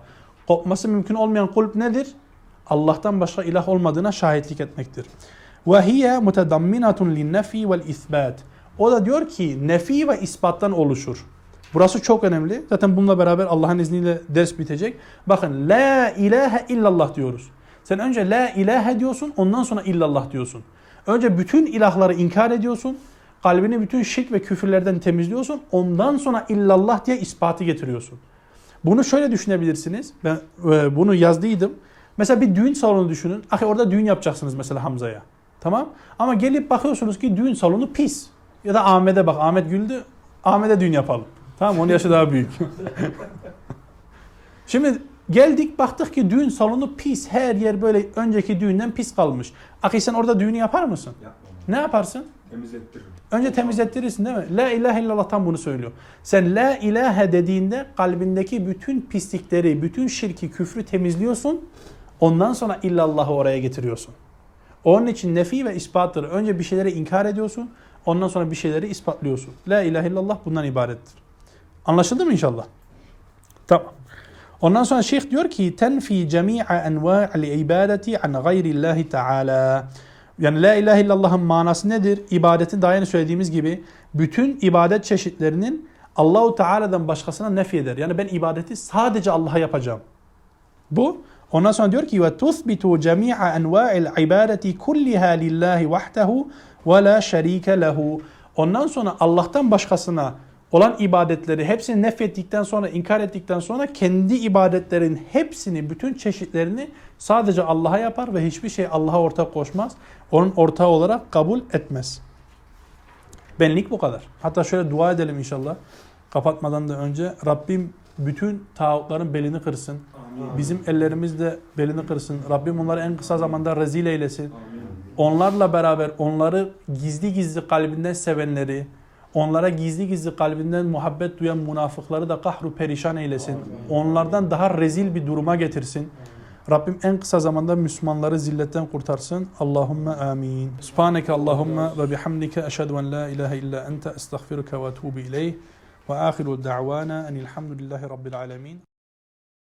Kopması mümkün olmayan kulp nedir? Allah'tan başka ilah olmadığına şahitlik etmektir. Ve hiye mutedamminatun linnefi vel isbat. O da diyor ki nefi ve ispattan oluşur. Burası çok önemli. Zaten bununla beraber Allah'ın izniyle ders bitecek. Bakın la ilahe illallah diyoruz. Sen önce la ilahe diyorsun ondan sonra illallah diyorsun. Önce bütün ilahları inkar ediyorsun. Kalbini bütün şirk ve küfürlerden temizliyorsun. Ondan sonra illallah diye ispatı getiriyorsun. Bunu şöyle düşünebilirsiniz. Ben e, bunu yazdıydım. Mesela bir düğün salonu düşünün. Ahi orada düğün yapacaksınız mesela Hamza'ya. Tamam? Ama gelip bakıyorsunuz ki düğün salonu pis. Ya da Ahmet'e bak. Ahmet güldü. Ahmet'e düğün yapalım. Tamam onun yaşı daha büyük. Şimdi geldik baktık ki düğün salonu pis. Her yer böyle önceki düğünden pis kalmış. Ahi sen orada düğünü yapar mısın? Yapmam. Ne yaparsın? Temizlettiririm. Önce temizlettirirsin değil mi? La ilahe illallah tam bunu söylüyor. Sen la ilahe dediğinde kalbindeki bütün pislikleri, bütün şirki, küfrü temizliyorsun. Ondan sonra illallahı oraya getiriyorsun. Onun için nefi ve ispattır. Önce bir şeyleri inkar ediyorsun. Ondan sonra bir şeyleri ispatlıyorsun. La ilahe illallah bundan ibarettir. Anlaşıldı mı inşallah? Tamam. Ondan sonra şeyh diyor ki tenfi cemi'a enva'il ibadeti an gayrillahi teala. Yani la ilahe illallah'ın manası nedir? İbadetin daha yeni söylediğimiz gibi bütün ibadet çeşitlerinin Allahu Teala'dan başkasına nef eder. Yani ben ibadeti sadece Allah'a yapacağım. Bu. Ondan sonra diyor ki ve tuthbitu cemi'a enva'il ibadeti kulliha lillahi vahdehu ve la şerike lehu. Ondan sonra Allah'tan başkasına olan ibadetleri hepsini nefrettikten sonra, inkar ettikten sonra kendi ibadetlerin hepsini, bütün çeşitlerini sadece Allah'a yapar ve hiçbir şey Allah'a ortak koşmaz. Onun ortağı olarak kabul etmez. Benlik bu kadar. Hatta şöyle dua edelim inşallah. Kapatmadan da önce Rabbim bütün tağutların belini kırsın. Bizim ellerimizde belini kırsın. Rabbim onları en kısa zamanda rezil eylesin. Onlarla beraber onları gizli gizli kalbinden sevenleri, onlara gizli gizli kalbinden muhabbet duyan münafıkları da kahru perişan eylesin. Onlardan daha rezil bir duruma getirsin. Rabbim en kısa zamanda Müslümanları zilletten kurtarsın. Allahümme amin. Subhaneke Allahümme ve bihamdike eşhedü en la ilahe illa ente estağfiruke ve etubu ileyh. Ve ahiru da'vana enilhamdülillahi rabbil alemin.